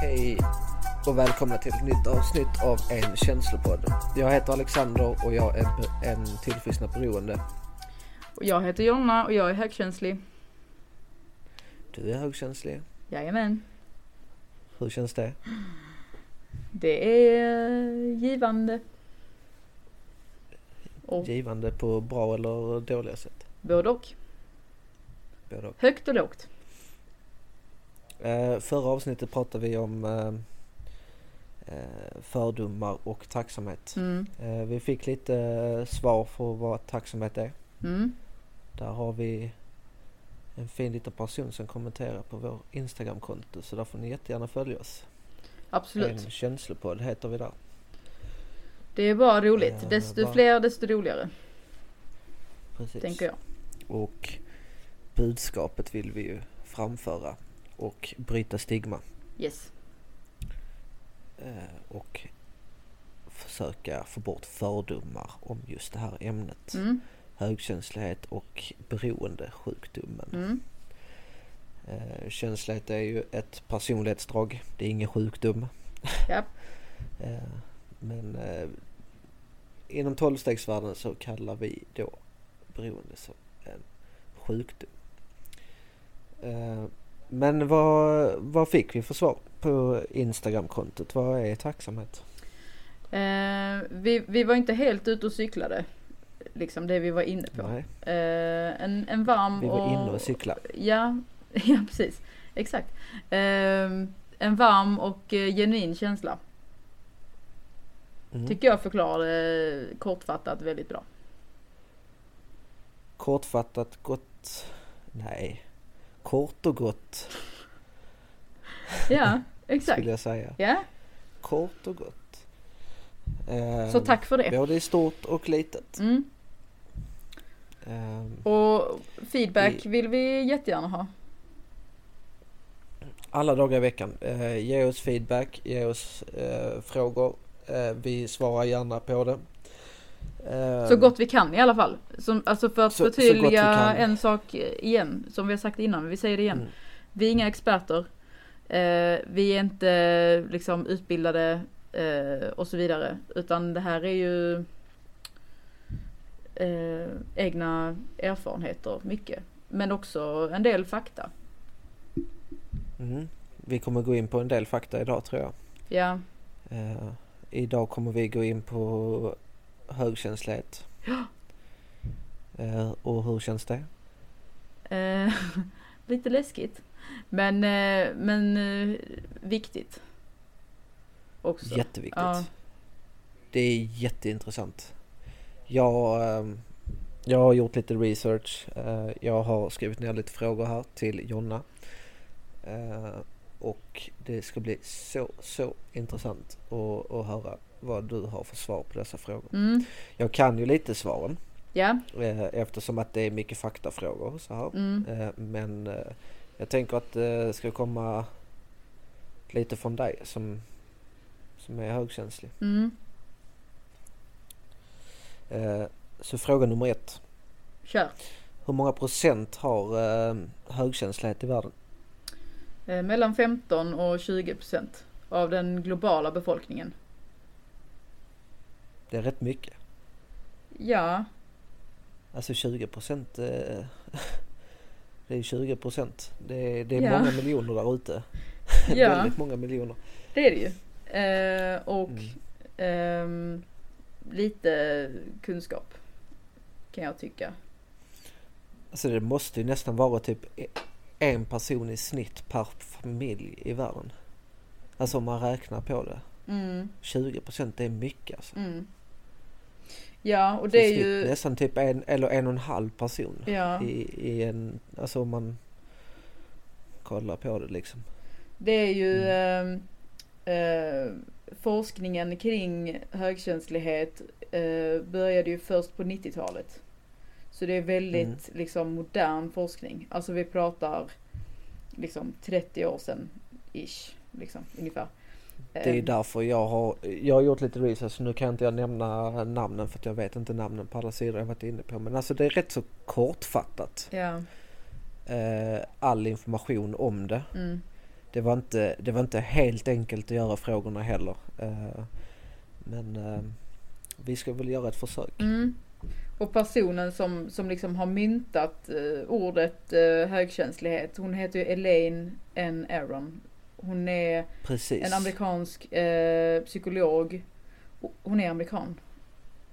Hej och välkomna till ett nytt avsnitt av en känslopodd. Jag heter Alexander och jag är en tillfrisknad beroende. Och jag heter Jonna och jag är högkänslig. Du är högkänslig. Jajamän. Hur känns det? Det är givande. Och Givande på bra eller dåliga sätt? både och. Både och. Högt och lågt. Eh, förra avsnittet pratade vi om eh, eh, fördomar och tacksamhet. Mm. Vi fick lite svar för vad tacksamhet är. Mm. Där har vi en fin liten person som kommenterar på vår Instagramkonto så där får ni jättegärna följa oss. Absolut. En känslopodd heter vi där. Det är bara roligt. Ja, Desto bara- fler desto roligare. Precis. Tänker jag. Och budskapet vill vi ju framföra och bryta stigma Yes. eh, och försöka få bort fördomar om just det här ämnet. Mm. Högkänslighet och beroendesjukdomen. Mm. Eh, känslighet är ju ett personlighetsdrag. Det är ingen sjukdom. Ja. Eh, men inom tolvstegsvärlden så kallar vi då beroende som en sjukdom. Men vad, vad fick vi för svar på Instagramkontot? Vad är tacksamhet? Eh, vi, vi var inte helt ute och cyklade. Liksom det vi var inne på. Eh, en, en varm vi var och... inne och cyklade. Ja, ja precis. Exakt. Eh, en varm och eh, genuin känsla. Mm. Tycker jag förklarade kortfattat väldigt bra. Kortfattat gott. Nej. Kort och gott Ja, exakt. skulle jag säga. Ja, Kort och gott. Eh, så tack för det. Både i stort och litet. Mm. Eh, Och feedback I- vill vi jättegärna ha. alla dagar i veckan. Eh, ge oss feedback, ge oss eh, frågor. Vi svarar gärna på det. Eh, Så gott vi kan i alla fall. Som, alltså för att Så- så förtydliga kan. en sak igen, som vi har sagt innan, men vi säger det igen. Mm. Vi är inga experter. Eh, vi är inte liksom utbildade eh, och så vidare. Utan det här är ju eh, egna erfarenheter, mycket. Men också en del fakta. Mm. Vi kommer gå in på en del fakta idag tror jag. Ja, Eh, idag kommer vi gå in på högkänslighet. Eh, och hur känns det? eh, lite läskigt. Men, eh, men eh, viktigt. Också. Jätteviktigt. Ja. Det är jätteintressant. Jag, ehm, jag har gjort lite research. Eh, jag har skrivit ner lite frågor här till Jonna. Eh, och det ska bli så, så intressant att, att höra vad du har för svar på dessa frågor. Mm, Jag kan ju lite svaren ja, eh, eftersom att det är mycket faktafrågor så här. mm, Eh, Men eh, jag tänker att det ska komma lite från dig som, som är högkänslig. mm. Så fråga nummer ett. Kör. Hur många procent har högkänslighet i världen? Mellan 15 och 20 procent av den globala befolkningen. Det är rätt mycket. Ja, Alltså 20 procent. Eh, det är 20 procent. Det är, det är Ja. många miljoner där ute. Ja. Väldigt många miljoner. det är det ju. Eh, och Mm. ehm, lite kunskap kan jag tycka. Alltså det måste ju nästan vara typ en person i snitt per familj i världen. Alltså om man räknar på det. Mm, 20 procent är mycket alltså. mm. Ja, och det är snitt ju... Nästan typ en eller en och en halv person. Ja, I, i en, alltså om man kollar på det liksom. det är ju Mm. ehm, eh, forskningen kring högkänslighet eh, började ju först på 90-talet. Så det är väldigt Mm. liksom modern forskning. Alltså vi pratar liksom 30 år sedan ish, liksom ungefär. Det är därför jag har, jag har gjort lite research. Nu kan inte jag nämna namnen för att jag vet inte namnen på alla sidor jag varit inne på. Men alltså det är rätt så kortfattat. Ja, Eh, all information om det. mm, det, var inte, det var inte helt enkelt att göra frågorna heller. Eh, men eh, vi ska väl göra ett försök. Mm. Och personen som, som liksom har myntat eh, ordet eh, högkänslighet, hon heter ju Elaine N. Aron. Hon är Precis. en amerikansk eh, psykolog. Hon är amerikan.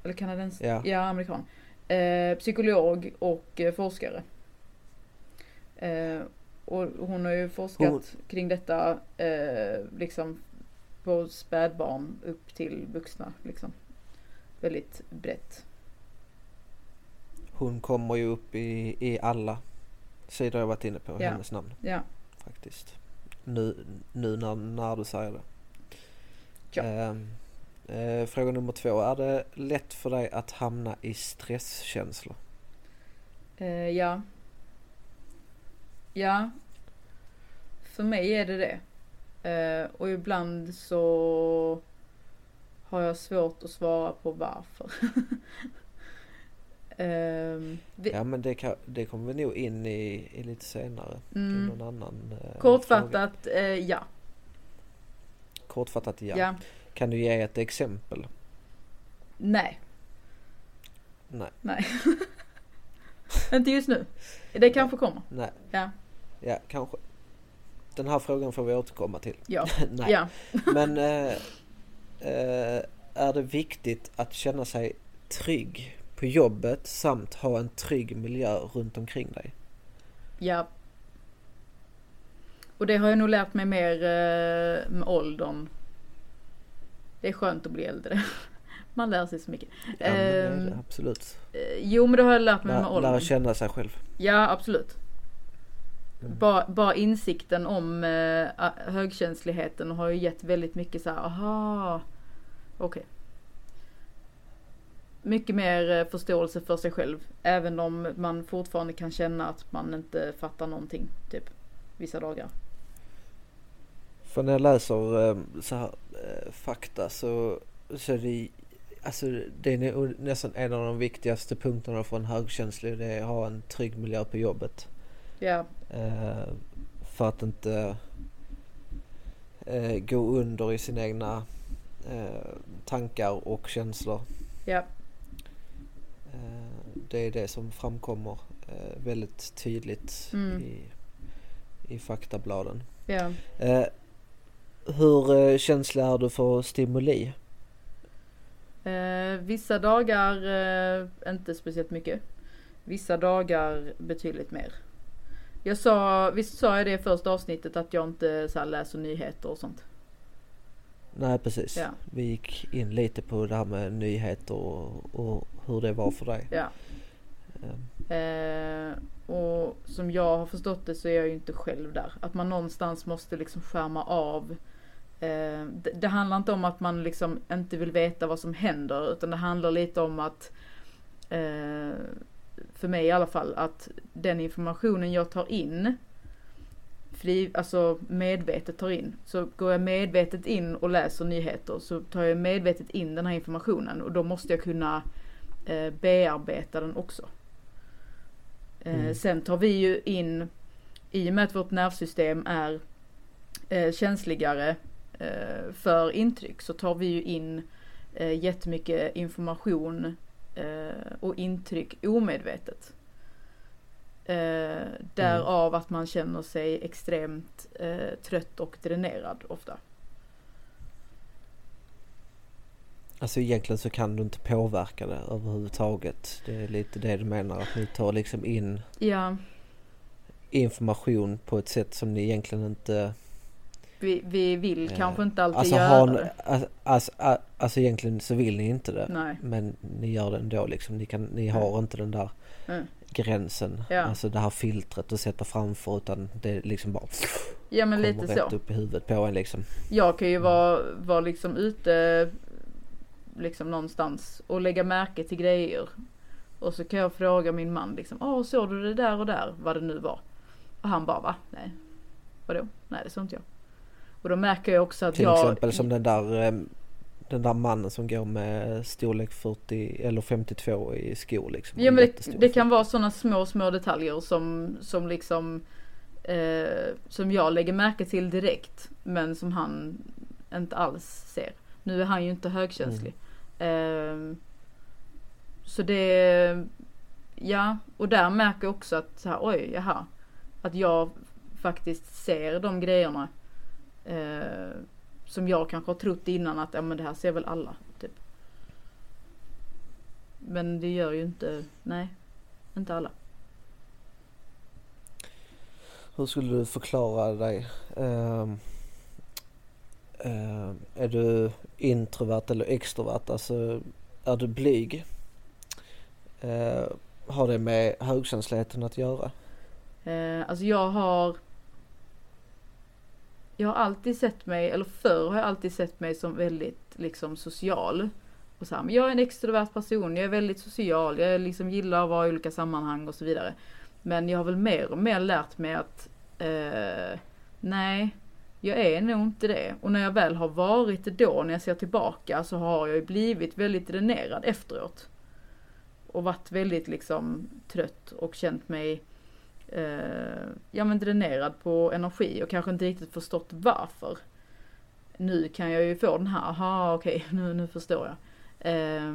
Eller kanadens? Ja. ja amerikan. Eh, psykolog och eh, forskare. Eh, och hon har ju forskat Hon- kring detta eh, liksom på spädbarn upp till vuxna liksom. Väldigt brett. Hon kommer ju upp i, i alla sidor jag varit inne på, Ja. hennes namn Ja. faktiskt. Nu, nu när, när du säger det. Ja. Ehm, eh, fråga nummer två. Är det lätt för dig att hamna i stresskänslor? Eh, ja. Ja. För mig är det det. Eh, och ibland så har jag svårt att svara på varför. Ehm, vi, Ja men det, kan, det kommer vi nog in i, i lite senare. I mm, någon annan eh, kortfattat, eh, ja. Kortfattat ja. ja. Kan du ge ett exempel? Nej. Nej. Nej. Inte just nu. Det kanske kommer. Nej. Ja. Ja, kanske. Den här frågan får vi återkomma till. Ja. Nej. Ja. Men eh, eh, är det viktigt att känna sig trygg på jobbet samt ha en trygg miljö runt omkring dig? Ja. Och det har jag nog lärt mig mer eh, med åldern. Det är skönt att bli äldre. Man lär sig så mycket. Ja, men det är det, Ehm, absolut. eh, jo men det har jag lärt mig med Lä, åldern. lära känna sig själv. Ja absolut. Mm. Bara, bara insikten om eh, högkänsligheten har ju gett väldigt mycket så här, aha, okej. Mycket mer eh, förståelse för sig själv. Även om man fortfarande kan känna att man inte fattar någonting, typ. Vissa dagar. För när jag läser eh, så här eh, fakta så, så är det Alltså det är nä- nästan en av de viktigaste punkterna för en högkänslig. Det är att ha en trygg miljö på jobbet. Ja, Eh, för att inte gå under i sina egna tankar och känslor. ja, Eh, det är det som framkommer eh, väldigt tydligt Mm. i, i faktabladen. ja. Eh, hur eh, känslig är du för stimuli? Eh, vissa dagar eh, inte speciellt mycket. Vissa dagar betydligt mer. Jag sa, visst sa jag det i första avsnittet att jag inte så läser nyheter och sånt. Nej precis. Ja. Vi gick in lite på det här med nyheter och, och hur det var för dig. Ja. Eh, Eh, och som jag har förstått det så är jag ju inte själv där. Att man någonstans måste liksom skärma av. Eh, det, det handlar inte om att man liksom inte vill veta vad som händer utan det handlar lite om att eh, för mig i alla fall att den informationen jag tar in fri, alltså medvetet tar in. Så går jag medvetet in och läser nyheter så tar jag medvetet in den här informationen och då måste jag kunna eh, bearbeta den också. Eh, Mm. Sen tar vi ju in, i och med att vårt nervsystem är eh, känsligare eh, för intryck så tar vi ju in eh, jättemycket information eh, och intryck omedvetet. Eh, därav att man känner sig extremt eh, trött och dränerad ofta. Alltså egentligen så kan du inte påverka det överhuvudtaget. Det är lite det du menar att ni tar liksom in Ja, information på ett sätt som ni egentligen inte... vi, vi vill Eh, kanske inte alltid Alltså, göra har, det. alltså, alltså, alltså egentligen så vill ni inte det. Nej. Men ni gör det ändå liksom. Ni, kan, ni har inte den där Mm. Gränsen. Ja. Alltså det här filtret att sätta framför utan det är liksom bara Ja men kommer lite rätt så. upp i huvudet på en liksom. Jag kan ju vara, vara liksom ute liksom någonstans och lägga märke till grejer. Och så kan jag fråga min man liksom, åh såg du det där och där, vad det nu var? Och han bara, va? Nej. Vadå? Nej det såg inte jag. Och då märker jag också att Till jag... exempel som den där eh, den där mannen som går med storlek 40 eller 52 i skor liksom. Ja men det, det kan vara sådana små, små detaljer som, som liksom Eh, som jag lägger märke till direkt men som han inte alls ser. Nu är han ju inte högkänslig. Eh, så det, ja, och där märker jag också att så här, oj, jaha. Att jag faktiskt ser de grejerna. Eh, som jag kanske har trott innan att, ja men det här ser väl alla. Typ. Men det gör ju inte, nej, inte alla. Hur skulle du förklara dig? Um, um, är du introvert eller extrovert? Alltså, är du blyg? Uh, har det med högkänsligheten att göra? Uh, alltså jag har jag har alltid sett mig, eller förr har jag alltid sett mig som väldigt liksom social. Och så här, men jag är en extrovert person, jag är väldigt social, jag liksom gillar att vara i olika sammanhang och så vidare. Men jag har väl mer och mer lärt mig att eh, nej, jag är nog inte det. Och när jag väl har varit det då, när jag ser tillbaka, så har jag ju blivit väldigt dränerad efteråt. Och varit väldigt liksom trött och känt mig eh, ja men dränerad på energi och kanske inte riktigt förstått varför. Nu kan jag ju få den här, aha okej okay, nu, nu förstår jag. Eh,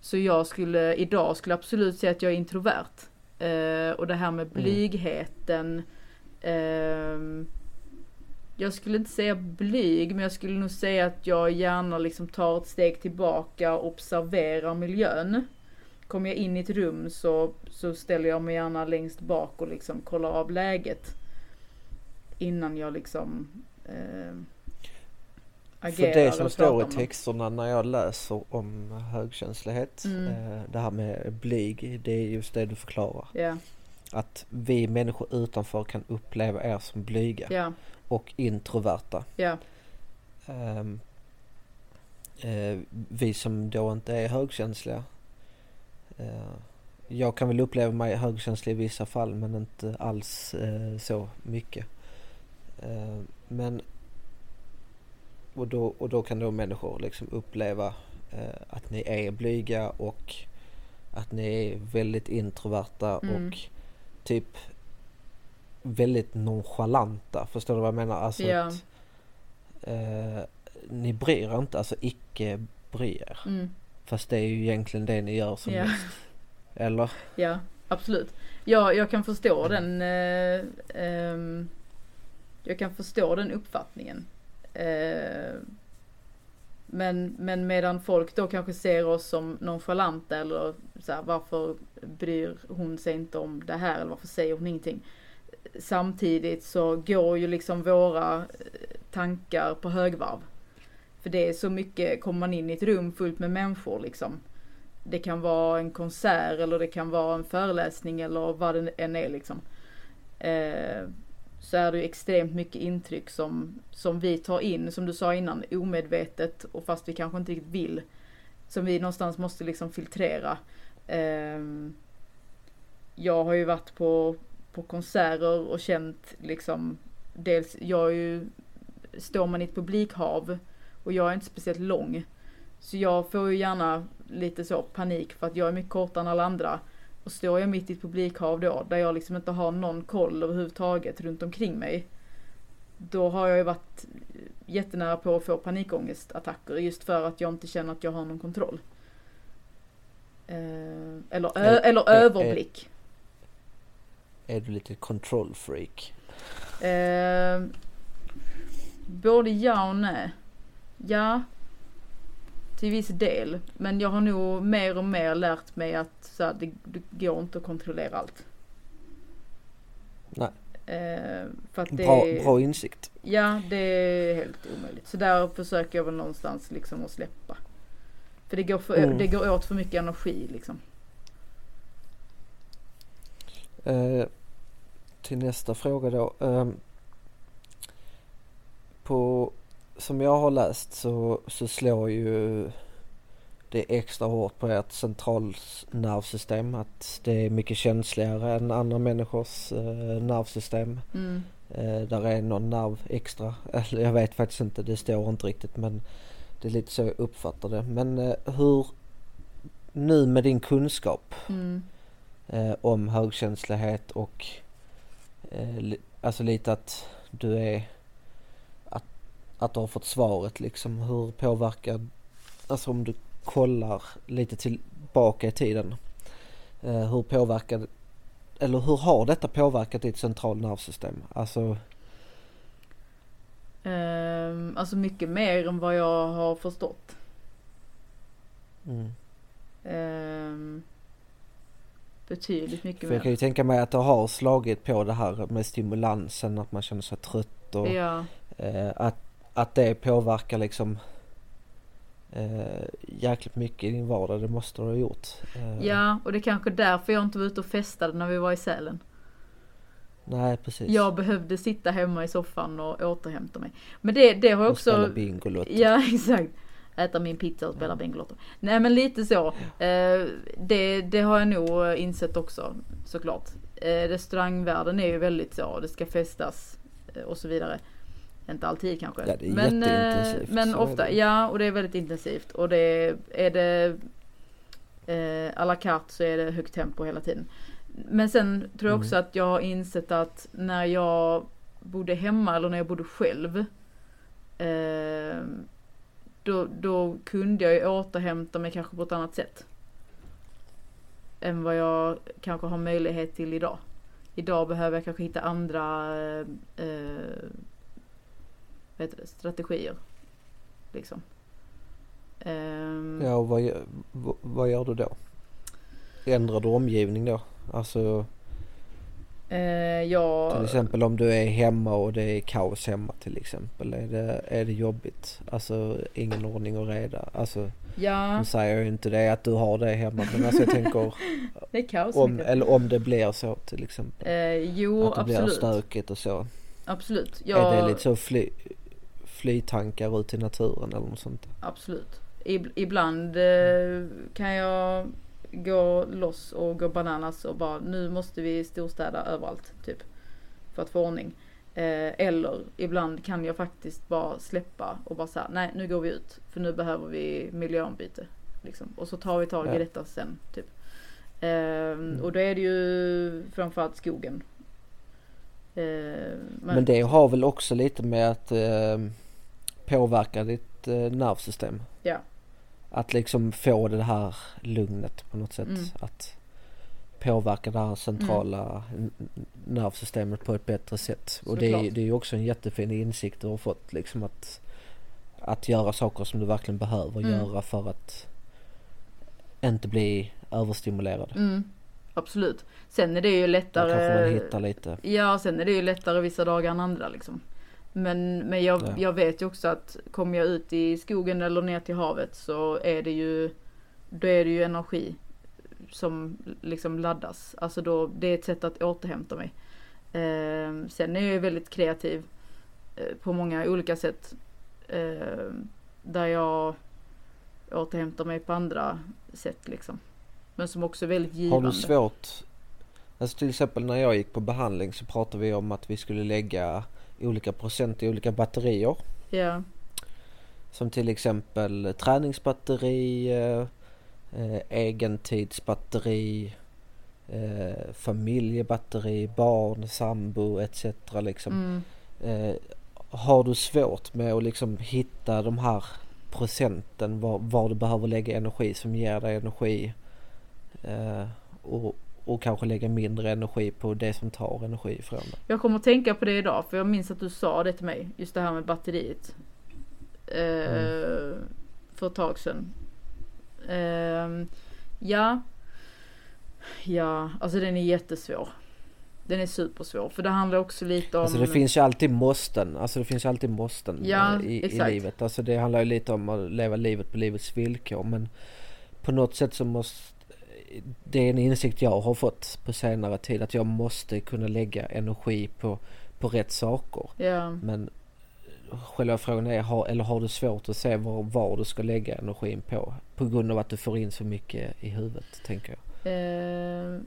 så jag skulle, idag skulle absolut säga att jag är introvert. Eh, och det här med mm. blygheten. Mm. jag skulle inte säga blyg, men jag skulle nog säga att jag gärna liksom tar ett steg tillbaka och observerar miljön. Kommer jag in i ett rum så, så ställer jag mig gärna längst bak och liksom kollar av läget. Innan jag liksom eh, För det som står i texterna när jag läser om högkänslighet, mm. eh, det här med blyg, det är just det du förklarar. Yeah. Att vi människor utanför kan uppleva er som blyga yeah. och introverta. Yeah. Um, eh, vi som då inte är högkänsliga jag kan väl uppleva mig högkänslig i vissa fall men inte alls eh, så mycket. Eh, men och då, och då kan då människor liksom uppleva att ni är blyga och att ni är väldigt introverta mm. och typ väldigt nonchalanta. Förstår du vad jag menar? Alltså ja. att eh, ni bryr inte, alltså icke bryr. Mm. Fast det är ju egentligen det ni gör som ja. mest. Eller? Ja, absolut. Ja, jag kan förstå mm. den eh, eh, Jag kan förstå den uppfattningen. Eh, men, men medan folk då kanske ser oss som nonchalanta eller så här, varför bryr hon sig inte om det här eller varför säger hon ingenting? Samtidigt så går ju liksom våra eh, tankar på högvarv. För det är så mycket, kommer man in i ett rum fullt med människor liksom. Det kan vara en konsert eller det kan vara en föreläsning eller vad det än är liksom. Eh, så är det ju extremt mycket intryck som, som vi tar in, som du sa innan, omedvetet och fast vi kanske inte riktigt vill. Som vi någonstans måste liksom filtrera. Eh, jag har ju varit på, på konserter och känt liksom, dels, jag är ju, står man i ett publikhav och jag är inte speciellt lång. Så jag får ju gärna lite så panik för att jag är mycket kortare än alla andra. Och står jag mitt i ett publikhav då, där jag liksom inte har någon koll överhuvudtaget runt omkring mig. Då har jag ju varit jättenära på att få panikångestattacker just för att jag inte känner att jag har någon kontroll. Eh, eller, är, eller är, överblick. Är, är, du lite control freak? Eh, både ja och nej. Ja. Till viss del. Men jag har nog mer och mer lärt mig att så här, det, det går inte att kontrollera allt. Nej. Eh, för att det, bra, bra insikt. Ja, det är helt omöjligt. Så där försöker jag väl någonstans liksom att släppa. För det går, för, mm. det går åt för mycket energi liksom. Eh, till nästa fråga då. Eh, på som jag har läst så, så slår ju det extra hårt på ert centralnervsystem. Att det är mycket känsligare än andra människors eh, nervsystem. Mm. Eh, där är någon nerv extra. Eller jag vet faktiskt inte, det står inte riktigt men det är lite så jag uppfattar det. Men eh, hur, nu med din kunskap mm. eh, om högkänslighet och eh, alltså lite att du är att, du har fått svaret liksom hur påverkar alltså om du kollar lite tillbaka i tiden eh, hur påverkar eller hur har detta påverkat ditt centralnervsystem? Alltså Ehm, alltså mycket mer än vad jag har förstått. mm. Ehm, betydligt mycket För jag kan mer. ju tänka mig att det har slagit på det här med stimulansen, att man känner sig trött och Ja, eh, att, att det påverkar liksom eh, jäkligt mycket i din vardag. Det måste det ha gjort. Eh, ja, och det är kanske därför jag inte var ute och festade när vi var i Sälen. Nej, precis. Jag behövde sitta hemma i soffan och återhämta mig. Men det, det har Och också... spela Bingolotto. Ja, exakt. Äta min pizza och spela Bingolotto. Nej men lite så. Eh, det, det har jag nog insett också såklart. Eh, restaurangvärlden är ju väldigt så, det ska festas eh, och så vidare. Inte alltid kanske. Ja, det är men, eh, jätteintensivt, men är ofta, ja och det är väldigt intensivt. Och det är det eh, à la carte så är det högt tempo hela tiden. Men sen tror jag också Mm. att jag har insett att när jag bodde hemma eller när jag bodde själv. Eh, då, då kunde jag ju återhämta mig kanske på ett annat sätt. Än vad jag kanske har möjlighet till idag. Idag behöver jag kanske hitta andra eh, eh, vad heter det, strategier. Liksom. Ehm, Ja, och vad, gör- vad, gör du då? Ändrar du omgivning då? Alltså eh, jag, till exempel om du är hemma och det är kaos hemma till exempel. Är det, är det jobbigt? Alltså ingen ordning och reda. Alltså ja, nu säger jag ju inte det att du har det hemma men alltså jag tänker det är kaos. om, mycket. eller om det blir så till exempel. Eh, jo, att det blir absolut. stökigt och så. Absolut. Är Jag, det lite så fly, flytankar ut i naturen eller något sånt? Absolut. Ib- ibland eh, kan jag gå loss och gå bananas och bara nu måste vi storstäda överallt typ. För att få ordning. Eh, eller ibland kan jag faktiskt bara släppa och bara säga nej nu går vi ut. För nu behöver vi miljöombyte. Liksom. Och så tar vi tag i Ja. detta sen. Typ. Eh, Och då är det ju framförallt skogen. Eh, men, Men det har väl också lite med att påverka ditt eh, nervsystem? Ja. Att liksom få det här lugnet på något sätt. Mm. Att påverka det här centrala n- nervsystemet på ett bättre sätt. Och det är, det är ju också en jättefin insikt du har fått liksom att att göra saker som du verkligen behöver Mm. göra för att inte bli överstimulerad. mm, absolut. Sen är det ju lättare. kanske man hittar lite. Ja, sen är det ju lättare vissa dagar än andra liksom. Men, men jag, Ja. jag vet ju också att kommer jag ut i skogen eller ner till havet så är det ju, då är det ju energi som liksom laddas. Alltså då, det är ett sätt att återhämta mig. Eh, sen är jag ju väldigt kreativ eh, på många olika sätt. Eh, där jag återhämtar mig på andra sätt liksom. Men som också är väldigt givande. Har du svårt? Alltså till exempel när jag gick på behandling så pratade vi om att vi skulle lägga olika procent i olika batterier. Ja, Som till exempel träningsbatteri, eh, egentidsbatteri, eh, familjebatteri, barn, sambo etc. Liksom. mm. Eh, har du svårt med att liksom hitta de här procenten var, var du behöver lägga energi som ger dig energi eh, och, och kanske lägga mindre energi på det som tar energi ifrån dig. Jag kommer att tänka på det idag för jag minns att du sa det till mig. Just det här med batteriet. Eh, För ett tag sedan. Eh, ja. Ja, alltså den är jättesvår. Den är supersvår för det handlar också lite om... Alltså det finns ju alltid måsten, alltså det finns ju alltid måsten Ja, eh, i, i livet. Alltså det handlar ju lite om att leva livet på livets villkor men på något sätt så måste det är en insikt jag har fått på senare tid att jag måste kunna lägga energi på, på rätt saker. Ja, Men själva frågan är, har, eller har du svårt att se var, var du ska lägga energin på? På grund av att du får in så mycket i huvudet, tänker jag. eh,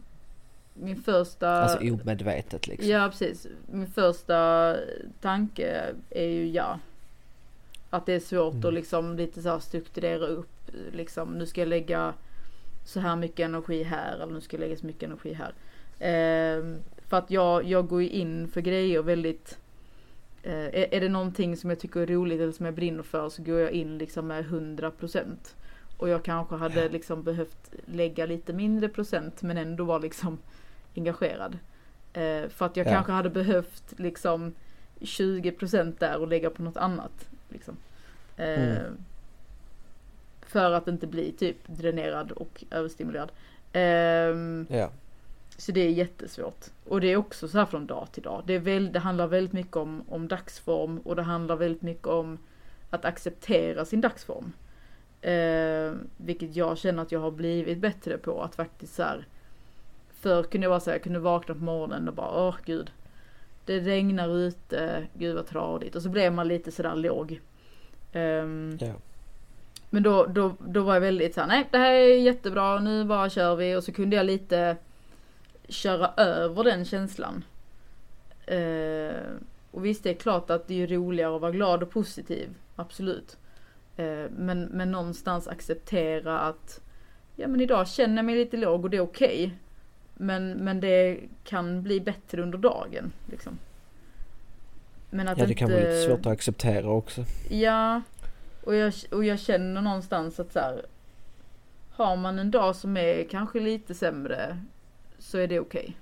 min första... Alltså omedvetet liksom. Ja precis. Min första tanke är ju ja. Att det är svårt Mm. att liksom lite så här strukturera upp. Liksom nu ska jag lägga så här mycket energi här eller nu ska jag lägga så mycket energi här. Ehm, För att jag, jag går ju in för grejer väldigt eh, är, är det någonting som jag tycker är roligt eller som jag brinner för så går jag in liksom med 100%. Och jag kanske hade liksom behövt lägga lite mindre procent men ändå vara liksom engagerad. Eh, för att jag Ja. kanske hade behövt liksom 20% där och lägga på något annat. Liksom. Eh, Mm. För att inte bli typ dränerad och överstimulerad. Ehm, Ja. så det är jättesvårt. Och det är också så här från dag till dag. Det, är väl, det handlar väldigt mycket om, om dagsform och det handlar väldigt mycket om att acceptera sin dagsform. Eh, vilket jag känner att jag har blivit bättre på att faktiskt så här. Förr kunde jag bara säga, jag kunde vakna på morgonen och bara åh gud. Det regnar ute, gud vad tradigt. Och så blev man lite sådär låg. Ehm, Ja. Men då, då, då var jag väldigt såhär, nej det här är jättebra, nu bara kör vi. Och så kunde jag lite köra över den känslan. Eh, och visst det är klart att det är roligare att vara glad och positiv, absolut. Eh, men, men någonstans acceptera att, ja men idag känner jag mig lite låg och det är okej. Men, men det kan bli bättre under dagen. Liksom. Men att ja, det kan vara inte- lite svårt att acceptera också. Ja, och jag, och jag känner någonstans att så här, har man en dag som är kanske lite sämre så är det okej.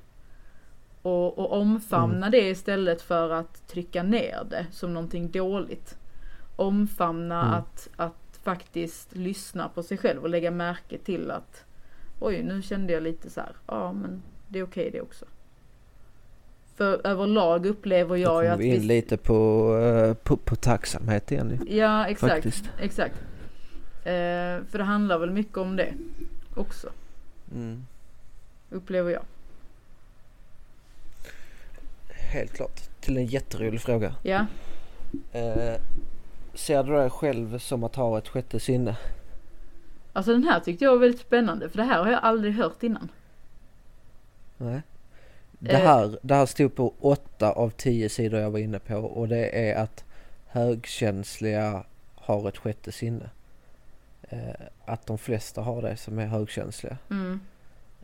Och, och omfamna det istället för att trycka ner det som någonting dåligt. Omfamna Mm. att, att faktiskt lyssna på sig själv och lägga märke till att oj nu kände jag lite så här, ja men det är okej det också. För överlag upplever jag ju att vi in lite på, eh, på, på tacksamhet igen Ja, exakt. faktiskt. Exakt. Eh, för det handlar väl mycket om det också, Mm. upplever jag. Helt klart. Till en jätterolig fråga. Ja, Eh, ser du dig själv som att ha ett sjätte sinne? alltså den här tyckte jag var väldigt spännande för det här har jag aldrig hört innan. Nej. Det Eh. här, det här stod på åtta av tio sidor jag var inne på och det är att högkänsliga har ett sjätte sinne. Eh, att de flesta har det som är högkänsliga. Mm.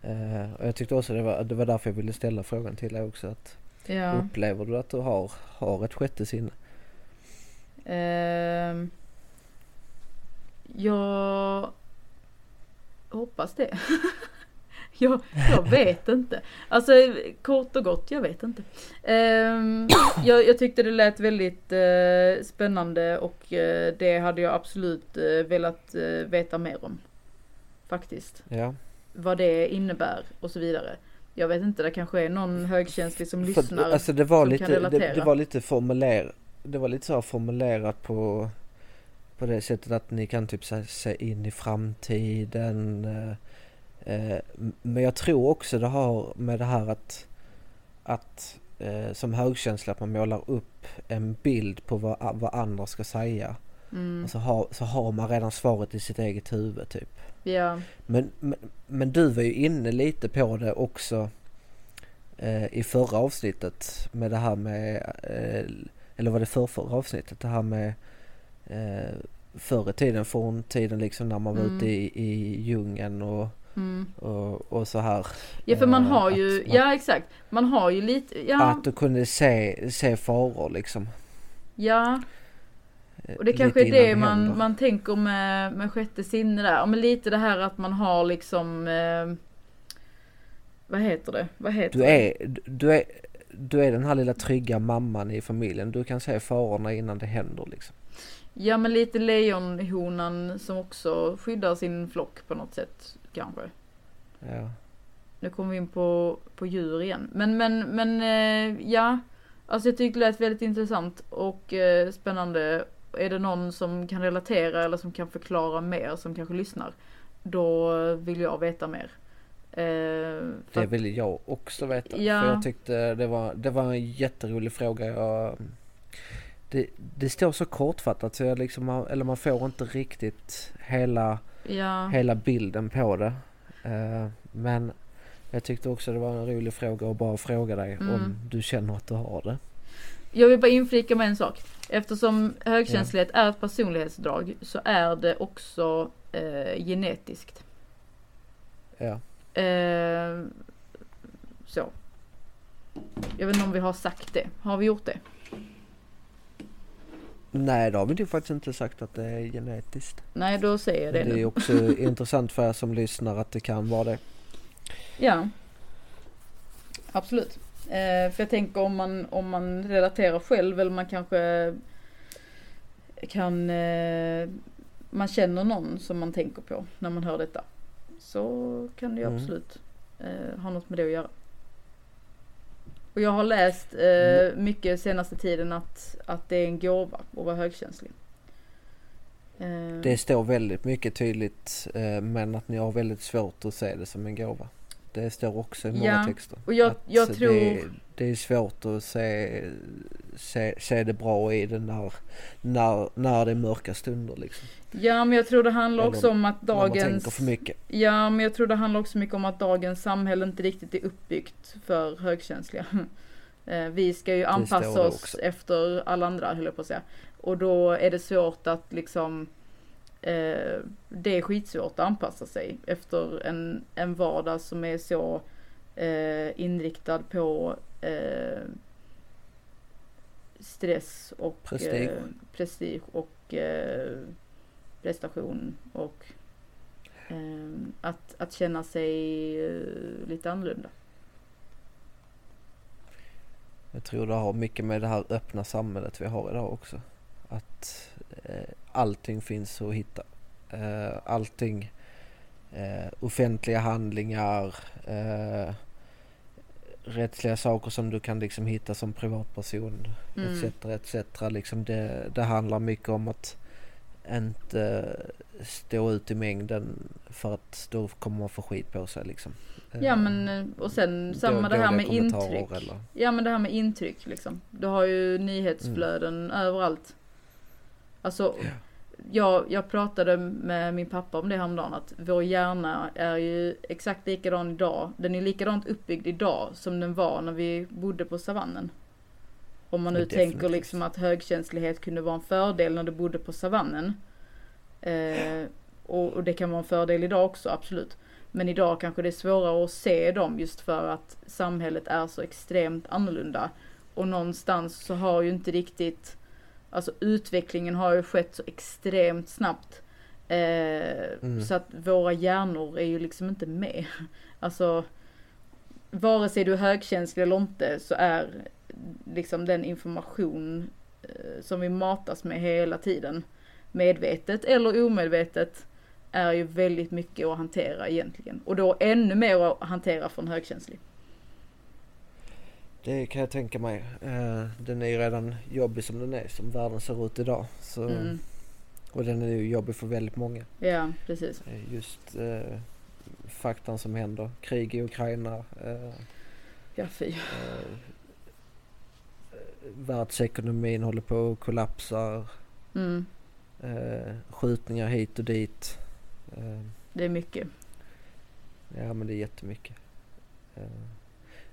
Eh, och jag tyckte också det var, det var därför jag ville ställa frågan till dig också. Att Ja. Upplever du att du har, har ett sjätte sinne? Ehm, jag hoppas det. jag, jag vet inte. Alltså kort och gott, jag vet inte. Ehm, jag, jag tyckte det lät väldigt eh, spännande och eh, det hade jag absolut eh, velat veta mer om. Faktiskt. Ja. Vad det innebär och så vidare. Jag vet inte, det kanske är någon högkänslig som För, lyssnar. alltså det var lite, det, det var lite formulerat. Det var lite så formulerat på, på det sättet att ni kan typ se in i framtiden. Eh, men jag tror också det har med det här att, att eh, som högkänslig att man målar upp en bild på vad, vad andra ska säga. Mm, Och så har, så har man redan svaret i sitt eget huvud typ. ja, Men, men, men du var ju inne lite på det också eh, i förra avsnittet med det här med, eh, eller var det för förra avsnittet, det här med eh, förr i tiden, forntiden liksom när man var Mm. ute i, i djungeln och, mm. och, och så här. Ja för man Eh, har ju, man- ja exakt. Man har ju lite, ja, Att du kunde se, se faror liksom. ja. eh, Och det kanske är det man, händer. man tänker med, med sjätte sinne där. Ja, Men lite det här att man har liksom, eh, vad heter det? Vad heter Du det? är, du är, du är den här lilla trygga mamman i familjen. Du kan se farorna innan det händer liksom. Ja men lite lejonhonan som också skyddar sin flock på något sätt kanske. Ja. Nu kommer vi in på, på djur igen. Men, men, men eh, ja. Alltså jag tyckte det lät väldigt intressant och eh, spännande. Är det någon som kan relatera eller som kan förklara mer som kanske lyssnar. Då vill jag veta mer. Eh, Det vill jag också veta. Ja. För jag tyckte det var, det var en jätterolig fråga. Jag, det, det står så kortfattat så jag liksom, eller man får inte riktigt hela, ja, hela bilden på det. Eh, men jag tyckte också det var en rolig fråga att bara fråga dig Mm. om du känner att du har det. Jag vill bara inflika med en sak. Eftersom högkänslighet är ett personlighetsdrag så är det också eh, genetiskt. Ja. Eh, så. Jag vet inte om vi har sagt det. Har vi gjort det? Nej, det har vi ju faktiskt inte sagt att det är genetiskt. Nej, då säger jag det Men det är nu. också intressant för er som lyssnar att det kan vara det. Ja. Absolut. Eh, för jag tänker om man, om man relaterar själv eller man kanske kan, eh, man känner någon som man tänker på när man hör detta. Så kan det ju Mm. absolut eh, ha något med det att göra. Och jag har läst eh, mycket senaste tiden att, att det är en gåva att vara högkänslig. Eh, Det står väldigt mycket tydligt eh, men att ni har väldigt svårt att se det som en gåva. Det står också i många Ja, texter. och jag- jag tror- det är svårt att se, se, se det bra i det när, när, när det är mörka stunder liksom. Ja men jag tror det handlar Eller också om att dagens... Ja, men jag tror det handlar också mycket om att dagens samhälle inte riktigt är uppbyggt för högkänsliga. Eh, Vi ska ju anpassa det oss efter alla andra, höll jag på att säga. Och då är det svårt att liksom eh, Det är skitsvårt att anpassa sig efter en, en vardag som är så eh, inriktad på eh, stress och Prestige. eh, prestige och eh, prestation och Ehm, att, att känna sig eh, lite annorlunda. Jag tror det har mycket med det här öppna samhället vi har idag också. Att eh, allting finns att hitta. Eh, allting, eh, offentliga handlingar, eh, rättsliga saker som du kan liksom hitta som privatperson Mm. etc. etc. Liksom det, det handlar mycket om att inte stå ut i mängden för att då kommer man få skit på sig liksom. Ja Eh, men eh, och sen samma då- det här med intryck. Eller, Ja men det här med intryck liksom. Du har ju nyhetsflöden överallt. Alltså jag, jag pratade med min pappa om det häromdagen att vår hjärna är ju exakt likadan idag. Den är likadant uppbyggd idag som den var när vi bodde på savannen. Om man nu Ja, tänker definitivt. liksom att högkänslighet kunde vara en fördel när du bodde på savannen. Eh, och, och det kan vara en fördel idag också, absolut. Men idag kanske det är svårare att se dem just för att samhället är så extremt annorlunda. Och någonstans så har ju inte riktigt, alltså utvecklingen har ju skett så extremt snabbt. Eh, Mm. Så att våra hjärnor är ju liksom inte med. Alltså, vare sig du är högkänslig eller inte så är liksom den information eh, som vi matas med hela tiden, medvetet eller omedvetet, är ju väldigt mycket att hantera egentligen. Och då ännu mer att hantera från högkänslig. Det kan jag tänka mig. Eh, den är ju redan jobbig som den är, som världen ser ut idag. Så, Mm. Och den är ju jobbig för väldigt många. Ja, precis. Eh, Just eh, faktan som händer. Krig i Ukraina. Eh, Ja, fy. eh, världsekonomin håller på att kollapsa. Mm. Eh, skjutningar hit och dit. Eh, Det är mycket. ja men det är jättemycket. Eh,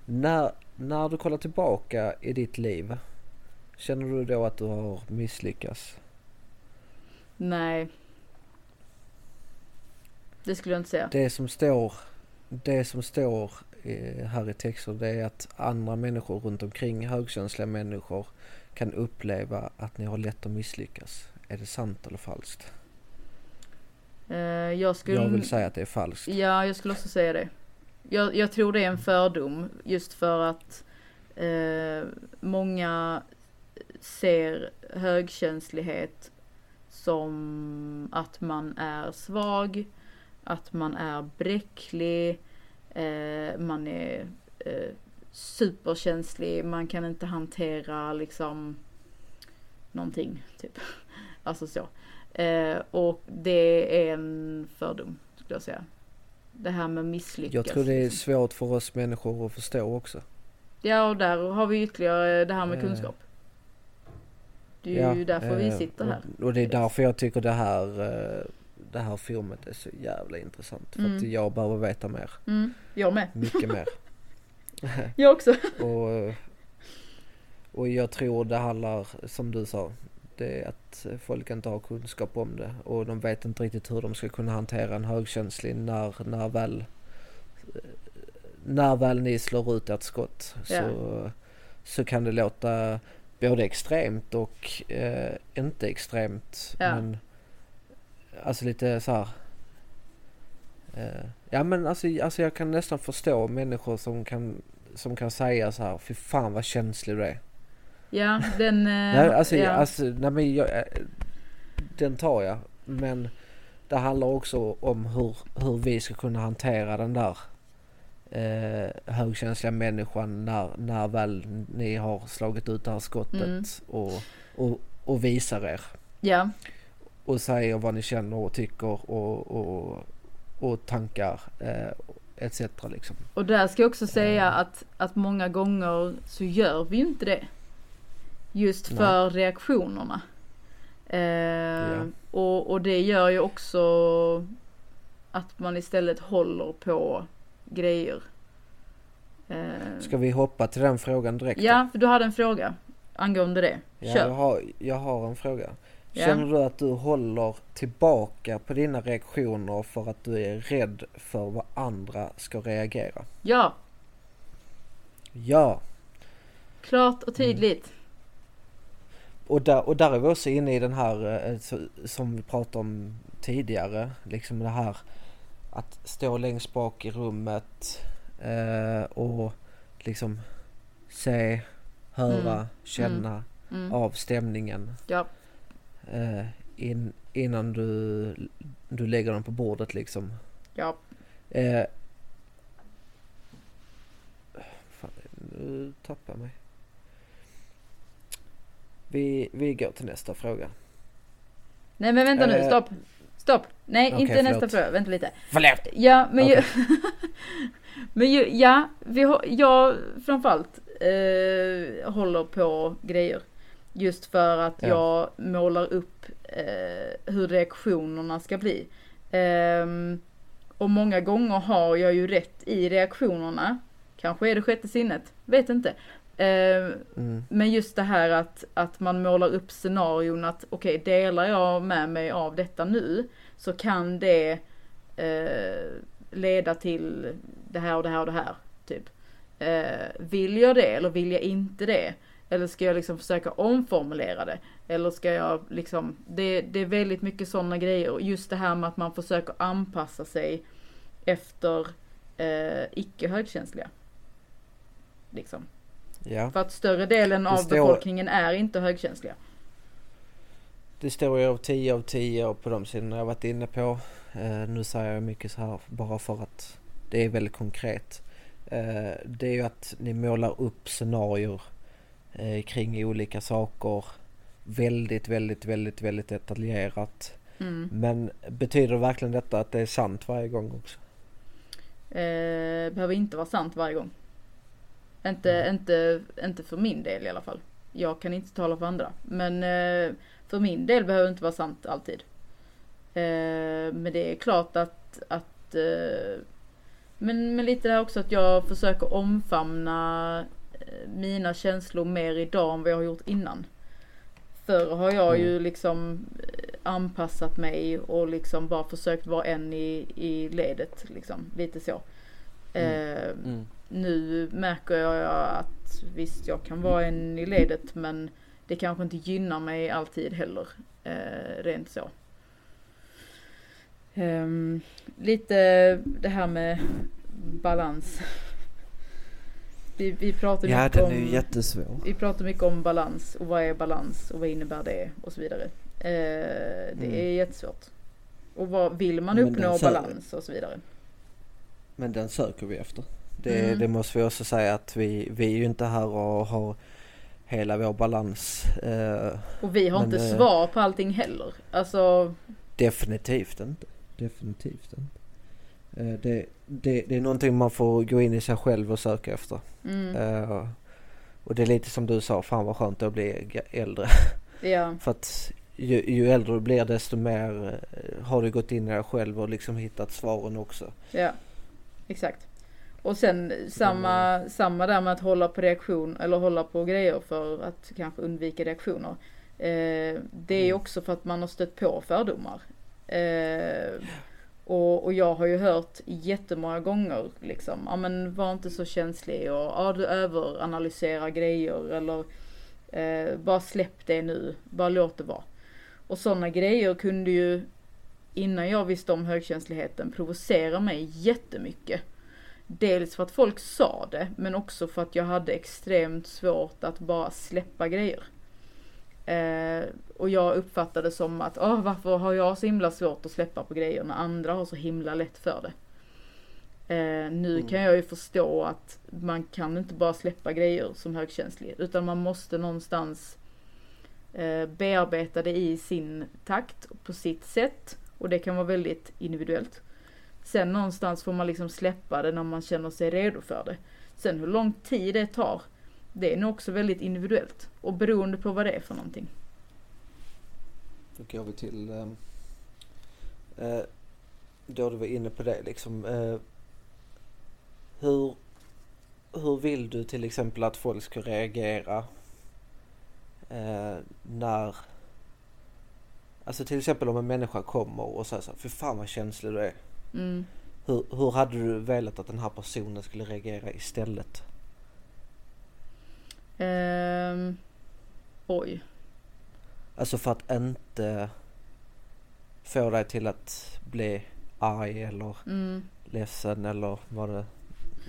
när, när du kollar tillbaka i ditt liv. Känner du då att du har misslyckats? Nej. Det skulle jag inte säga. Det som står, det som står eh, här i texten det är att andra människor runt omkring högkänsliga människor kan uppleva att ni har lätt att misslyckas. Är det sant eller falskt? Eh, jag skulle... Jag vill säga att det är falskt. Ja, jag skulle också säga det. Jag, jag tror det är en fördom just för att eh, många ser högkänslighet som att man är svag, att man är bräcklig, eh, man är eh, superkänslig, man kan inte hantera liksom någonting, typ. Alltså så. Eh, och det är en fördom, skulle jag säga. Det här med misslyckas. Jag tror det är liksom. svårt för oss människor att förstå också. Ja, och där har vi ytterligare det här med Eh, kunskap. Det är ju därför vi eh, sitter här. Och, det är därför jag tycker det här, eh, det här filmet är så jävla intressant. För att Mm. jag behöver veta mer. Mm, jag med. Mycket mer. Jag också. Och, och jag tror det handlar, som du sa, det är att folk inte har kunskap om det. Och de vet inte riktigt hur de ska kunna hantera en högkänslig när, när väl eh, när väl ni slår ut ett skott så, så kan det låta både extremt och eh, inte extremt. Ja. Men alltså lite så här. Eh, ja men alltså, alltså jag kan nästan förstå människor som kan, som kan säga så här, fy fan vad känslig du är. Ja, den... eh, Nej, alltså, ja. alltså nej, men jag, eh, den tar jag. Men det handlar också om hur, hur vi ska kunna hantera den där eh, högkänsliga människan när, när väl ni har slagit ut det här skottet Mm. och, och, och visar er. ja, Och säger vad ni känner och tycker och, och, och tankar eh, etc. Liksom. och där ska jag också säga Mm. att, att många gånger så gör vi inte det. Just Nej. för reaktionerna. Eh, Ja. och, och det gör ju också att man istället håller på grejer. Eh, Ska vi hoppa till den frågan direkt? då? ja, för du hade en fråga angående det. Ja, Kör. jag, har, jag har en fråga. Ja. Känner du att du håller tillbaka på dina reaktioner för att du är rädd för vad andra ska reagera? Ja, Ja, klart och tydligt. Och där, och där är vi också inne i den här eh, som vi pratade om tidigare. Liksom det här att stå längst bak i rummet eh, och liksom se, höra, Mm. känna Mm. av stämningen. Ja. eh, in, innan du, du lägger den på bordet liksom. Ja. Eh, fan, nu tappar jag mig. Vi, vi går till nästa fråga. Nej men vänta nu, Eh, stopp. Stopp. Nej, okej, inte nästa förlåt. fråga. Vänta lite. Förlåt! Ja, men ju... Okej. men ju, ja, vi har, jag framförallt eh, håller på grejer. Just för att Ja. jag målar upp eh, hur reaktionerna ska bli. Ehm, och många gånger har jag ju rätt i reaktionerna. Kanske är det sjätte sinnet, vet inte. Ehm, Mm, men just det här att, att man målar upp scenarion att okej, delar jag med mig av detta nu så kan det eh, leda till det här och det här och det här. Typ. Eh, vill jag det eller vill jag inte det? Eller ska jag liksom försöka omformulera det? Eller ska jag liksom, det, det är väldigt mycket sådana grejer. Just det här med att man försöker anpassa sig efter eh, icke högkänsliga. Liksom. Ja. För att större delen av står- befolkningen är inte högkänsliga. Det står ju av 10 av 10 och på de sidorna jag varit inne på. Eh, nu säger jag mycket så här bara för att det är väldigt konkret. Eh, det är ju att ni målar upp scenarier eh, kring olika saker. Väldigt, väldigt, väldigt, väldigt detaljerat. Mm. Men betyder verkligen detta att det är sant varje gång också? Eh, behöver inte vara sant varje gång. Inte, Mm. inte, inte för min del i alla fall. Jag kan inte tala för andra. Men eh, för min del behöver det inte vara sant alltid. Eh, men det är klart att, att eh, men, men lite det här också att jag försöker omfamna eh, mina känslor mer idag än vad jag har gjort innan. Förr har jag Mm. ju liksom eh, anpassat mig och liksom bara försökt vara en i, i ledet liksom. Lite så. Eh, nu märker jag att visst jag kan vara en i ledet men det kanske inte gynnar mig alltid heller. Eh, rent så. Ehm, lite det här med balans. Vi, vi pratar Ja, mycket den om... är ju jättesvår. Vi pratar mycket om balans och vad är balans och vad innebär det och så vidare. Eh, det Mm. är jättesvårt. Och vad vill man uppnå balans och så vidare. Men den söker vi efter. Det, Mm. det måste vi också säga att vi, vi är ju inte här och har hela vår balans. Eh, Och vi har Men, inte eh, svar på allting heller. Alltså, definitivt inte. Definitivt inte. Eh, det, det, det är någonting man får gå in i sig själv och söka efter. mm, Eh, och det är lite som du sa, fan vad skönt att bli äldre. ja, För att ju, ju äldre du blir desto mer eh, har du gått in i dig själv och liksom hittat svaren också. ja. Exakt. Och sen samma, samma där med att hålla på reaktion eller hålla på grejer för att kanske undvika reaktioner. Eh, det är Mm. också för att man har stött på fördomar. Eh, Och, och jag har ju hört jättemånga gånger liksom, ja men var inte så känslig och ja du överanalyserar grejer eller eh, bara släpp det nu, bara låt det vara. Och sådana grejer kunde ju, innan jag visste om högkänsligheten, provocera mig jättemycket. Dels för att folk sa det, men också för att jag hade extremt svårt att bara släppa grejer. Eh, och jag uppfattade som att, oh, varför har jag så himla svårt att släppa på grejer när andra har så himla lätt för det. Eh, nu mm. kan jag ju förstå att man kan inte bara släppa grejer som högkänslig, utan man måste någonstans eh, bearbeta det i sin takt, på sitt sätt. Och det kan vara väldigt individuellt. Sen någonstans får man liksom släppa det när man känner sig redo för det. Sen hur lång tid det tar, det är nog också väldigt individuellt. Och beroende på vad det är för någonting. Då går vi till, ehm, eh, då du var inne på det liksom. Eh, hur, hur vill du till exempel att folk ska reagera eh, när Alltså till exempel om en människa kommer och säger så här, för fan vad känslig du är. Mm. Hur, hur hade du velat att den här personen skulle reagera istället? Um, oj. Alltså för att inte få dig till att bli arg eller mm. ledsen eller vad det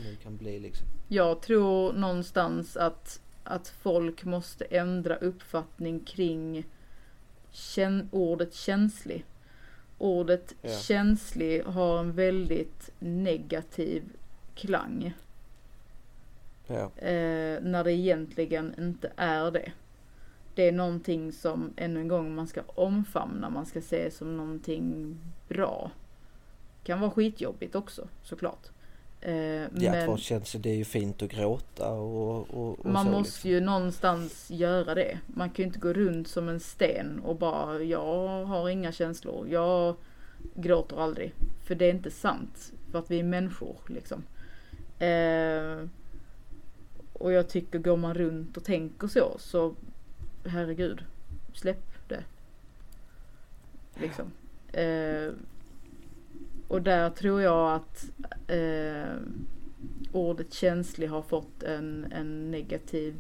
nu kan bli liksom. Jag tror någonstans att, att folk måste ändra uppfattning kring kän, ordet känslig. Ordet ja. känslig har en väldigt negativ klang. Ja. Eh, när det egentligen inte är det. Det är någonting som ännu en gång man ska omfamna, man ska se som någonting bra. Kan vara skitjobbigt också såklart. Eh, ja, men känns det är ju fint att gråta och, och, och Man så, måste liksom. ju någonstans göra det. Man kan ju inte gå runt som en sten och bara, jag har inga känslor, jag gråter aldrig. För det är inte sant. För att vi är människor liksom. Eh, och jag tycker går man runt och tänker så, så herregud, släpp det. Liksom. Eh, och där tror jag att eh, ordet känslig har fått en, en negativ,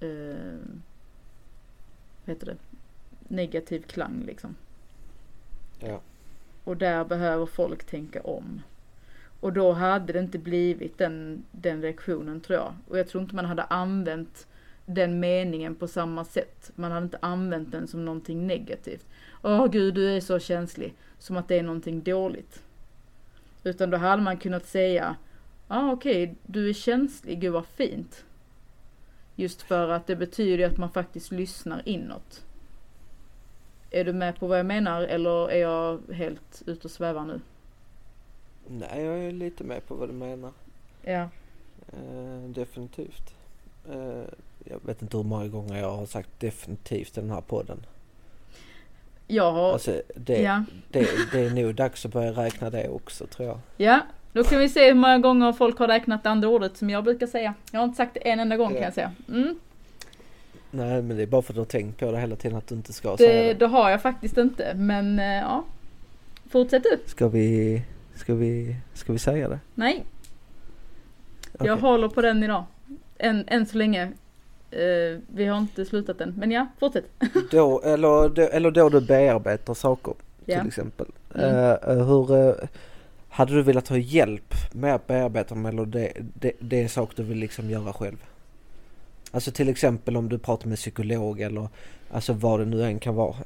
eh, vad heter det, negativ klang liksom. Ja. Och där behöver folk tänka om. Och då hade det inte blivit den, den reaktionen tror jag. Och jag tror inte man hade använt den meningen på samma sätt. Man hade inte använt den som någonting negativt. Åh gud, du är så känslig. Som att det är någonting dåligt. Utan då hade man kunnat säga, ja ah, okej, okay, du är känslig, gud vad fint. Just för att det betyder att man faktiskt lyssnar inåt. Är du med på vad jag menar eller är jag helt ute och svävar nu? Nej, jag är lite med på vad du menar. Ja. Uh, definitivt. Uh, jag vet inte hur många gånger jag har sagt definitivt i den här podden. Har... Alltså, det, ja. det, det är nog dags att börja räkna det också tror jag. Ja, då kan vi se hur många gånger folk har räknat det andra ordet som jag brukar säga. Jag har inte sagt det en enda gång ja. kan jag säga. Mm. Nej men det är bara för att du har tänkt på det hela tiden att du inte ska det, säga det. Det har jag faktiskt inte men eh, ja. Fortsätt du. Ska vi, ska vi, ska vi säga det? Nej. Okay. Jag håller på den idag. Än, än så länge. Uh, vi har inte slutat än, men ja, fortsätt. då, eller, eller då du bearbetar saker ja. till exempel. Mm. Uh, hur, uh, hade du velat ha hjälp med att bearbeta dem eller det, det, det är en sak du vill liksom göra själv? Alltså till exempel om du pratar med psykolog eller alltså vad det nu än kan vara.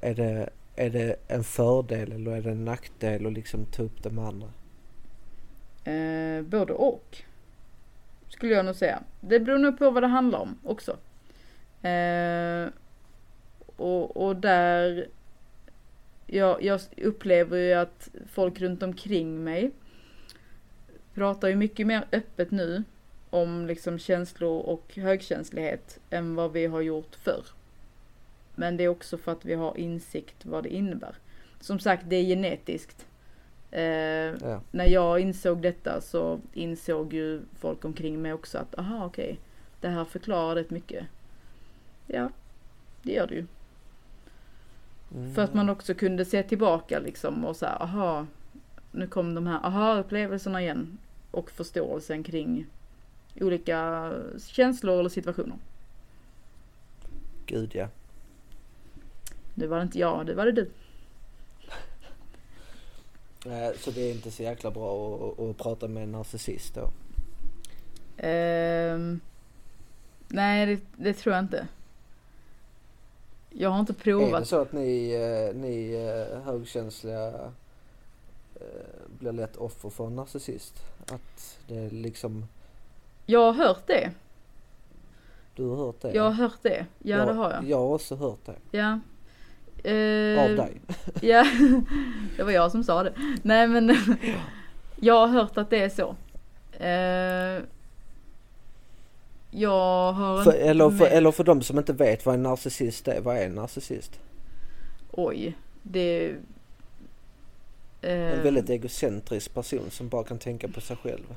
är, det, är det en fördel eller är det en nackdel att liksom ta upp det med andra? både och. Skulle jag nog säga. Det beror nog på vad det handlar om också. Eh, och, och där, jag, jag upplever ju att folk runt omkring mig pratar ju mycket mer öppet nu om liksom känslor och högkänslighet än vad vi har gjort förr. Men det är också för att vi har insikt vad det innebär. Som sagt, det är genetiskt. Eh, ja. När jag insåg detta så insåg ju folk omkring mig också att aha okej, okay, det här förklarar rätt mycket. Ja, det gör det ju. Mm. För att man också kunde se tillbaka liksom och säga aha, nu kom de här aha-upplevelserna igen. Och förståelsen kring olika känslor eller situationer. Gud ja. Nu var det inte jag, det var det du. Eh, Så det är inte så jäkla bra att, att prata med en narcissist då? Ehm, nej, det, det tror jag inte. Jag har inte Är det provat. så att ni, eh, ni eh, högkänsliga blir lätt offer för en narcissist? Att det liksom, Jag har hört det. du har hört det? Jag har hört det. Ja, det har jag. Jag har också hört det. Ja. Eh, Av dig. Ja, det var jag som sa det. Nej men, jag har hört att det är så. Eh, jag har För, eller, för, eller för de som inte vet vad en narcissist är, vad är en narcissist? Oj, det... En Eh, väldigt egocentrisk person som bara kan tänka på sig själv.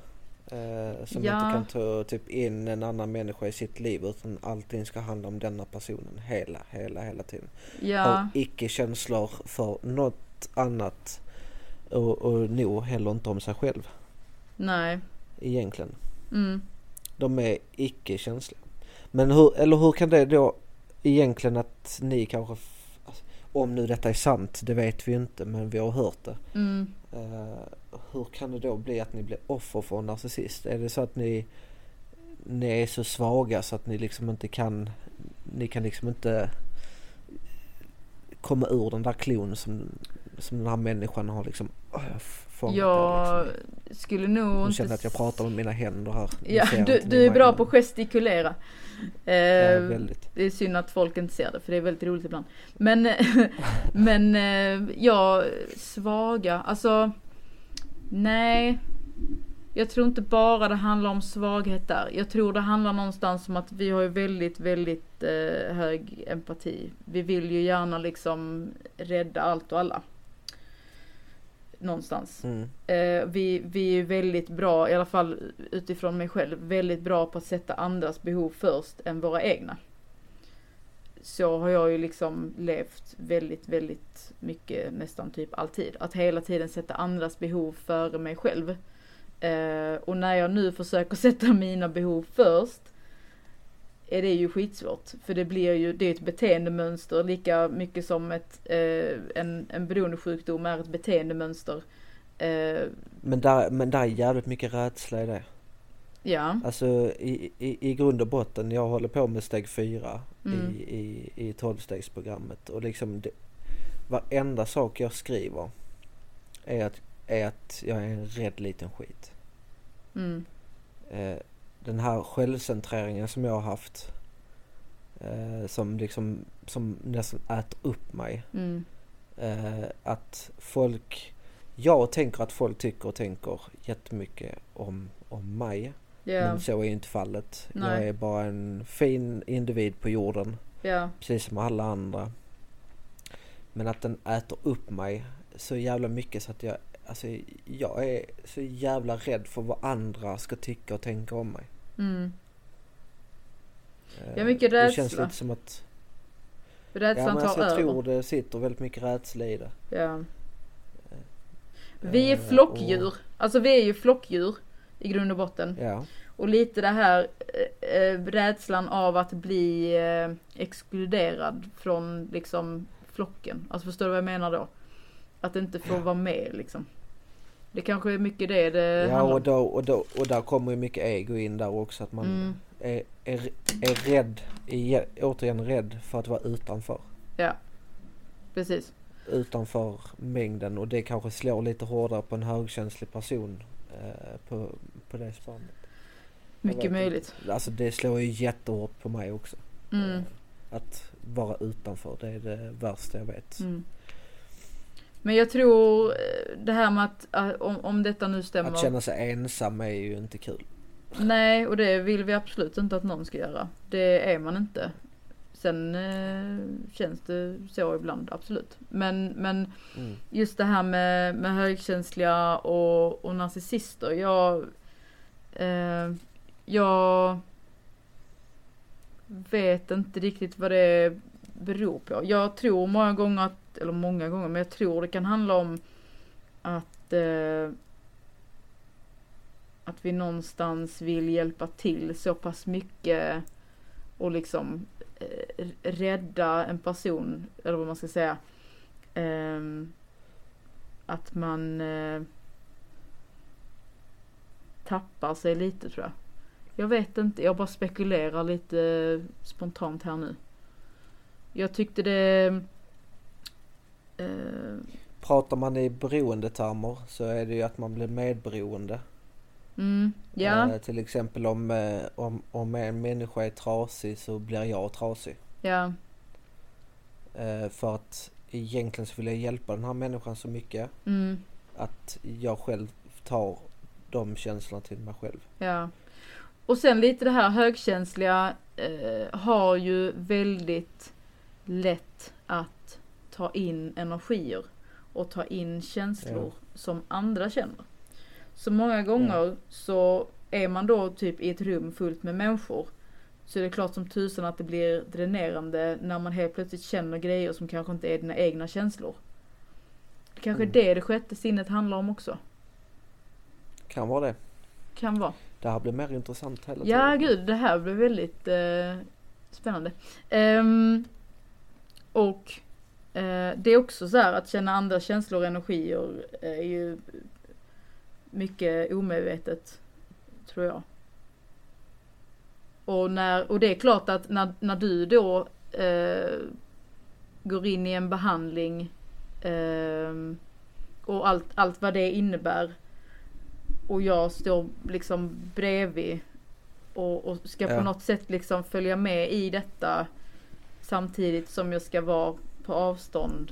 Eh, som Ja. inte kan ta typ in en annan människa i sitt liv utan allting ska handla om denna personen hela, hela, hela tiden. ja, Har icke känslor för något annat och, och nog heller inte om sig själv nej. egentligen. Mm, De är icke känsliga. Men hur, eller hur kan det då egentligen att ni kanske, om nu detta är sant, det vet vi inte men vi har hört det. mm. Eh, hur kan det då bli att ni blir offer för en narcissist? Är det så att ni, ni är så svaga så att ni liksom inte kan, ni kan liksom inte komma ur den där klon som, som den här människan har liksom jag Jag liksom. skulle nog Nu inte... känner jag att jag pratar med mina händer här. Ja, du, du är bra men- på att gestikulera. Eh, Ja. Det är synd att folk inte ser det för det är väldigt roligt ibland. Men, men eh, ja, svaga, alltså nej. Jag tror inte bara det handlar om svaghet där. Jag tror det handlar någonstans om att vi har ju väldigt, väldigt eh, hög empati. Vi vill ju gärna liksom rädda allt och alla. Någonstans. Mm. Eh, vi, vi är väldigt bra, i alla fall utifrån mig själv, väldigt bra på att sätta andras behov först än våra egna. Så har jag ju liksom levt väldigt, väldigt mycket, nästan typ alltid. Att hela tiden sätta andras behov före mig själv. Eh, och när jag nu försöker sätta mina behov först är det ju skitsvårt. För det blir ju, det är ett beteendemönster lika mycket som ett, eh, en, en beroendesjukdom är ett beteendemönster. Eh, Men, där, men där är jävligt mycket rädsla i det. ja. Alltså i, i, i grund och botten, jag håller på med steg fyra Mm. i, i, i tolvstegsprogrammet och liksom det, varenda sak jag skriver är att, är att jag är en rädd liten skit. Mm. Eh, den här självcentreringen som jag har haft eh, som liksom som nästan äter upp mig. Mm. Eh, att folk, jag tänker att folk tycker och tänker jättemycket om, om mig. Ja. Men så är ju inte fallet. Nej. Jag är bara en fin individ på jorden. Ja. Precis som alla andra. Men att den äter upp mig så jävla mycket så att jag, alltså jag är så jävla rädd för vad andra ska tycka och tänka om mig. Mm. Eh, Ja, mycket Det känns rädsla. lite som att, ja Rädslan men tar alltså, jag över. tror det sitter väldigt mycket rädsla i det. Ja. Vi är Eh, flockdjur. och- Alltså vi är ju flockdjur i grund och botten. Ja, Och lite det här eh, rädslan av att bli eh, exkluderad från liksom flocken. Alltså förstår du vad jag menar då? Att inte få vara med liksom. Det kanske är mycket det det ja och, då, och, då, och där kommer ju mycket ego in där också. Att man Mm. är, är, är rädd, är, återigen rädd för att vara utanför. Ja. Precis. utanför mängden och det kanske slår lite hårdare på en högkänslig person eh, på, på det spannet. Mycket möjligt. Alltså det slår ju jättehårt på mig också. Mm. Att vara utanför, det är det värsta jag vet. Mm. Men jag tror eh, det här med att eh, om, om detta nu stämmer. Att känna sig ensam är ju inte kul. Nej, och det vill vi absolut inte att någon ska göra. Det är man inte. Sen eh, känns det så ibland, absolut. Men, men Mm. just det här med, med högkänsliga och, och narcissister. Jag, eh, jag vet inte riktigt vad det beror på. Jag tror många gånger att, eller många gånger, men jag tror det kan handla om att att eh, att vi någonstans vill hjälpa till så pass mycket och liksom eh, rädda en person, eller vad man ska säga. Eh, att man eh, tappar sig lite tror jag. Jag vet inte, jag bara spekulerar lite spontant här nu. Jag tyckte det... Eh, Pratar man i beroendetermer så är det ju att man blir medberoende. mm, ja, Eh, till exempel om, eh, om, om en människa är trasig så blir jag trasig. ja, Eh, för att egentligen så vill jag hjälpa den här människan så mycket mm, att jag själv tar de känslorna till mig själv. ja. Och sen lite det här högkänsliga eh, har ju väldigt lätt att ta in energier och ta in känslor som andra känner. Så många gånger så är man då typ i ett rum fullt med människor så är det klart som tusan att det blir dränerande när man helt plötsligt känner grejer som kanske inte är dina egna känslor. Det kanske Mm. är det det sjätte sinnet handlar om också. Kan vara det. Kan vara. Det här blir mer intressant hela Ja tiden. gud, det här blir väldigt eh, spännande. Ehm, och eh, det är också så här att känna andra känslor och energier är ju mycket omedvetet, tror jag. Och, när, och det är klart att när, när du då eh, går in i en behandling ehm, och allt, allt vad det innebär och jag står liksom bredvid och, och ska på Ja. något sätt liksom följa med i detta samtidigt som jag ska vara på avstånd.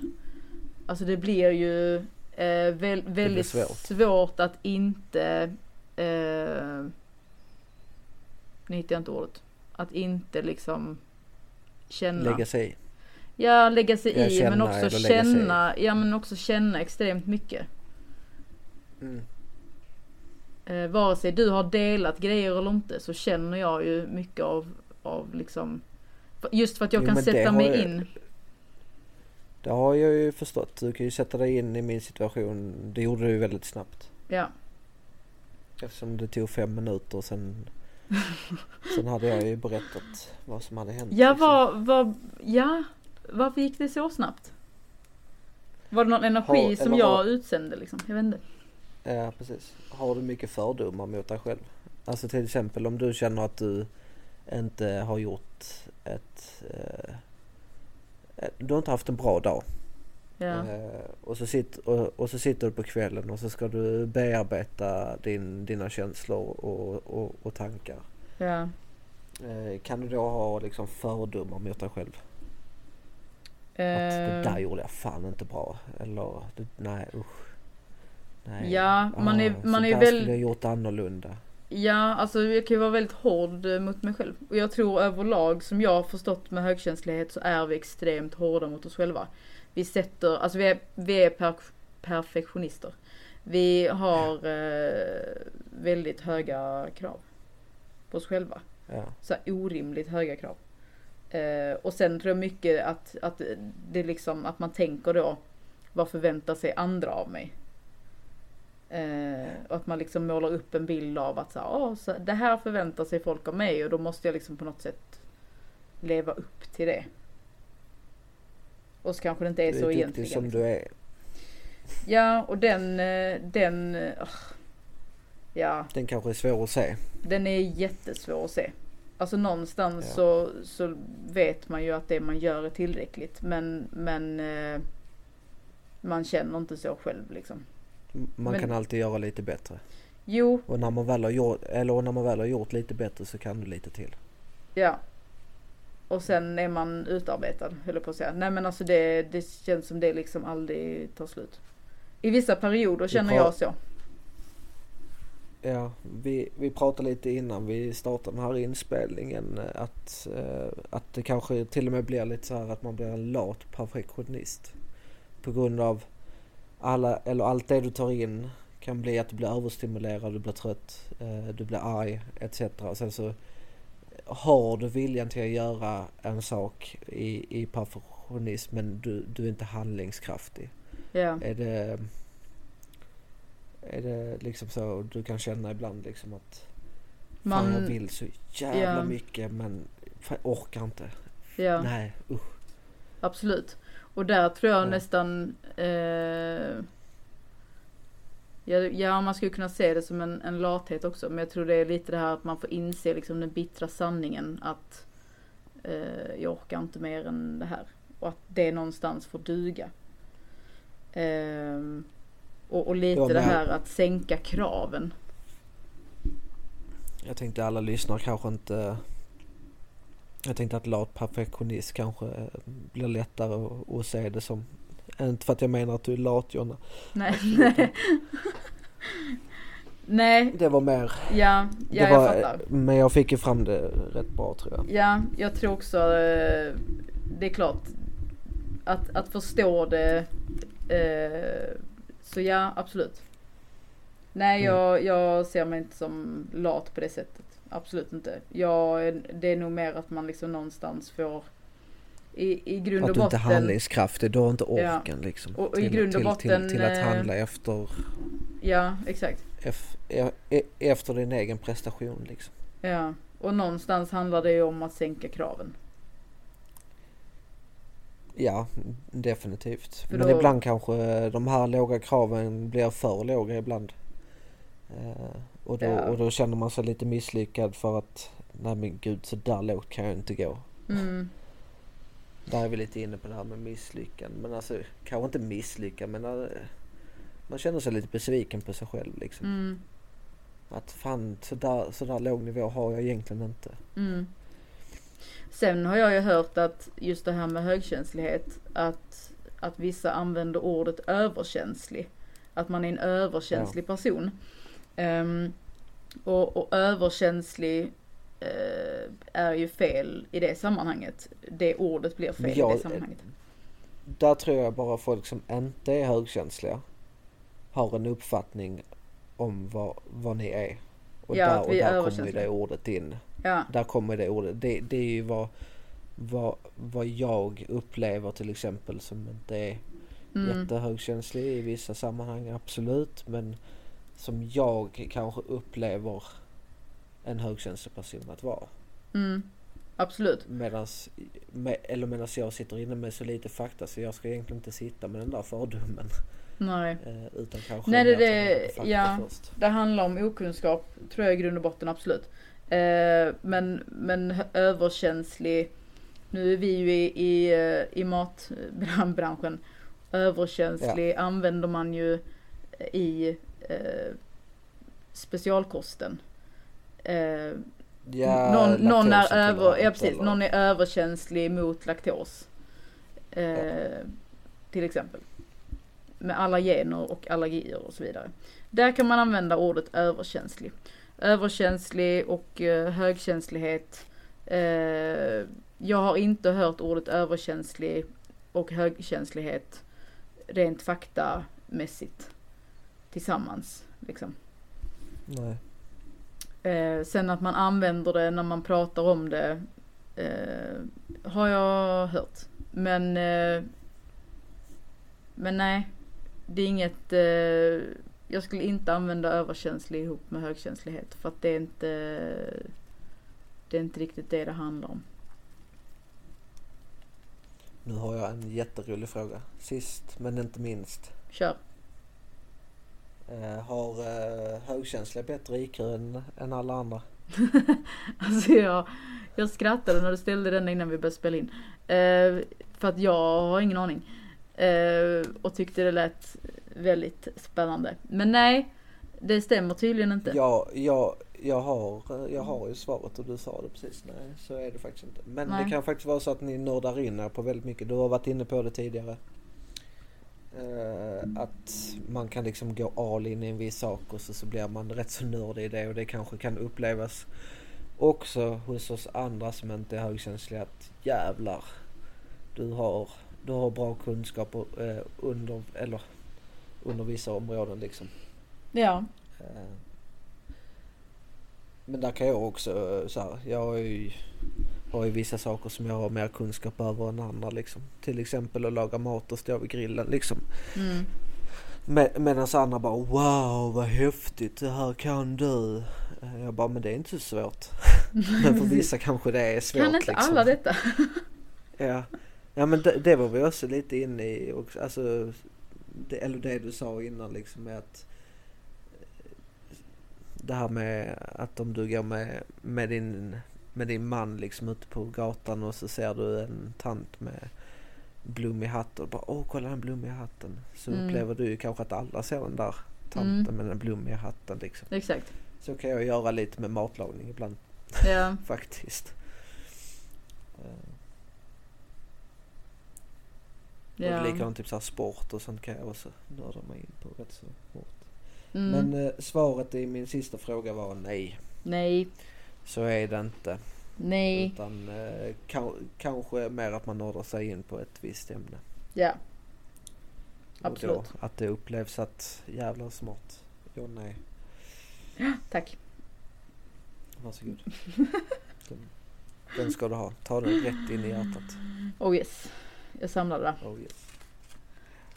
Alltså det blir ju eh, väl, väldigt svårt. svårt. att inte eh, nu hittar jag inte ordet. Att inte liksom känna. Lägga sig i. Ja, lägga sig Ja, i men också känna, ja men också känna extremt mycket. Mm. Eh, vare sig du har delat grejer eller inte så känner jag ju mycket av, av liksom Just för att jag Jo, kan sätta mig jag- in. Det har jag ju förstått. Du kan ju sätta dig in i min situation. Det gjorde du ju väldigt snabbt. Ja. Eftersom det tog fem minuter sen. sen hade jag ju berättat vad som hade hänt. Ja, liksom. vad, vad, ja, varför gick det så snabbt? Var det någon energi Har- som jag har- utsände liksom? Jag vet inte. Ja precis. Har du mycket fördomar mot dig själv? Alltså till exempel om du känner att du inte har gjort ett... Eh, du har inte haft en bra dag. Ja. Eh, och, så sitt, och, och så sitter du på kvällen och så ska du bearbeta din, dina känslor och, och, och tankar. Ja. Eh, kan du då ha liksom fördomar mot dig själv? Att det Eh, där gjorde jag fan inte bra. Eller nej usch. Nej. Ja, man är- Ah, man är väl- skulle jag gjort annorlunda. Ja, alltså jag kan ju vara väldigt hård eh, mot mig själv. Och jag tror överlag, som jag har förstått med högkänslighet, så är vi extremt hårda mot oss själva. Vi sätter, alltså vi är, vi är per, perfektionister. Vi har eh, väldigt höga krav på oss själva. Ja. Så här orimligt höga krav. Eh, och sen tror jag mycket att, att det liksom att man tänker då, vad förväntar sig andra av mig? Eh, och att man liksom målar upp en bild av att så "Åh, så det här förväntar sig folk av mig och då måste jag liksom på något sätt leva upp till det. Och så kanske det inte är Du så är duktig egentligen. som liksom. du är. Ja, och den, eh, den, ugh. ja, Den kanske är svår att se. den är jättesvår att se. Alltså någonstans Ja. så, så vet man ju att det man gör är tillräckligt. Men, men eh, man känner inte så själv liksom. Man Men- kan alltid göra lite bättre. Jo, Och när man väl har gjort, eller när man väl har gjort lite bättre så kan du lite till. ja. Och sen är man utarbetad, höll jag på att säga. Nej men alltså det, det känns som det liksom aldrig tar slut. I vissa perioder känner jag så. Ja, vi, vi pratade lite innan vi startade den här inspelningen eh, att, eh, att det kanske till och med blir lite så här att man blir en lat perfektionist. På grund av alla, eller allt det du tar in kan bli att du blir överstimulerad, du blir trött, eh, du blir arg etc. Sen så har du viljan till att göra en sak i, i perfektionism men du, du är inte handlingskraftig. Ja. Är det, är det liksom så du kan känna ibland liksom att Man, fan jag vill så jävla ja. mycket men jag orkar inte. ja. Nej usch. Absolut. Och där tror jag Ja. nästan eh, ja, ja, man skulle kunna se det som en, en lathet också. Men jag tror det är lite det här att man får inse liksom den bittra sanningen att eh, jag orkar inte mer än det här. Och att det någonstans får duga. Eh, och, och lite Ja, men- det här att sänka kraven. Jag tänkte alla lyssnare kanske inte Jag tänkte att lat perfektionist kanske eh, blir lättare att, att se det som Inte för att jag menar att du är lat Jonna. Nej, nej. Det var mer ja, ja det jag var, fattar. Men jag fick ju fram det rätt bra tror jag. Ja, jag tror också eh, det är klart att, att förstå det. Eh, så ja, absolut. Nej, Mm. jag, jag ser mig inte som lat på det sättet. Absolut inte. Jag, det är nog mer att man liksom någonstans får i, i grund och Att du inte botten. handlingskraftig, du har inte Ja. orken liksom. Och- och i grund och till, botten, till, till att eh, handla efter, Ja, exakt. ef, e- efter din egen prestation liksom. Ja, och någonstans handlar det ju om att sänka kraven. Ja, definitivt. För Men då- ibland kanske de här låga kraven blir för låga ibland. Eh, och, då, Ja. och då känner man sig lite misslyckad för att nej men gud så där lågt kan jag inte gå. Mm, Där är vi lite inne på det här med misslyckande. Men alltså kanske inte misslyckad men eh, man känner sig lite besviken på sig själv liksom. mm, Att fan så där, så där låg nivå har jag egentligen inte. mm. Sen har jag ju hört att just det här med högkänslighet, att, att vissa använder ordet överkänslig. Att man är en överkänslig person. Ehm, och, och överkänslig eh, är ju fel i det sammanhanget. Det ordet blir fel Ja, i det sammanhanget. Där tror jag bara folk som inte är högkänsliga har en uppfattning om vad, vad ni är. Och Ja, där, och där kommer ju det ordet in. Ja, Där kommer det ordet. Det, det är ju vad, vad, vad jag upplever till exempel som inte är mm, jättehögkänslig i vissa sammanhang, absolut. Men som jag kanske upplever en högkänslig person att vara. mm, absolut. Medans, med, eller medans jag sitter inne med så lite fakta så jag ska egentligen inte sitta med den där fördomen. Nej. Eh, utan kanske Nej, det- det- ja. först. Det handlar om okunskap, tror jag i grund och botten absolut. Eh, men, men överkänslig, nu är vi ju i, i, eh, i matbranschen. Överkänslig använder man ju i eh, specialkosten. Eh, Ja, någon, någon, är över, ja, precis, eller- någon är överkänslig mot laktos. Eh, Till exempel. Med allergener och allergier och så vidare. Där kan man använda ordet överkänslig. Överkänslig och eh, högkänslighet. Eh, jag har inte hört ordet överkänslig och högkänslighet rent faktamässigt tillsammans. Liksom. Nej. Eh, sen att man använder det när man pratar om det eh, har jag hört. Men, eh, men nej, det är inget, eh, jag skulle inte använda överkänslig ihop med högkänslighet för att det är inte, det är inte riktigt det det handlar om. Nu har jag en jätterolig fråga. Sist men inte minst. Kör. Eh, har eh, högkänsliga bättre IQ än, än alla andra? Alltså jag, jag skrattade när du ställde den innan vi började spela in. Eh, för att jag har ingen aning. Eh, och tyckte det lät väldigt spännande. Men nej, det stämmer tydligen inte. Ja, jag, jag, har, jag har ju svaret och du sa det precis. Nej, så är det faktiskt inte. Men Nej. det kan faktiskt vara så att ni nördar in er på väldigt mycket. Du har varit inne på det tidigare. Eh, att man kan liksom gå all in i en viss sak och så, så blir man rätt så nördig i det och det kanske kan upplevas också hos oss andra som inte är högkänsliga att jävlar du har, du har bra kunskaper eh, under, eller under vissa områden liksom. Ja, Eh, Men där kan jag också eh, så här, jag har ju, har ju vissa saker som jag har mer kunskap över än andra liksom. Till exempel att laga mat och stå vid grillen liksom. mm, Med, Medan andra bara wow vad häftigt det här kan du. Jag bara men det är inte så svårt. men för vissa kanske det är svårt Kan inte liksom. alla detta? Ja, ja men det, det var vi också lite inne i också. Alltså, det, eller det du sa innan liksom med att eh, det här med att om du går med, med, din, med din man liksom ute på gatan och så ser du en tant med blommig hatt och bara åh kolla den blommiga hatten. Så Mm. upplever du ju kanske att alla ser den där tanten med den blommiga hatten liksom. Exakt. Så kan jag göra lite med matlagning ibland Ja. faktiskt. Eh, Och ja. likadant typ så här sport och sånt kan jag också nörda mig in på rätt så hårt. Mm. Men eh, svaret i min sista fråga var nej. Nej. Så är det inte. Nej. Utan eh, ka- kanske mer att man nördar sig in på ett visst ämne. Ja. Och Absolut. då att det upplevs att jävlar smart. Ja, nej. Tack. Varsågod. Den, den ska du ha. Ta den rätt in i hjärtat. Oh yes. Jag samlade det. Oh yes.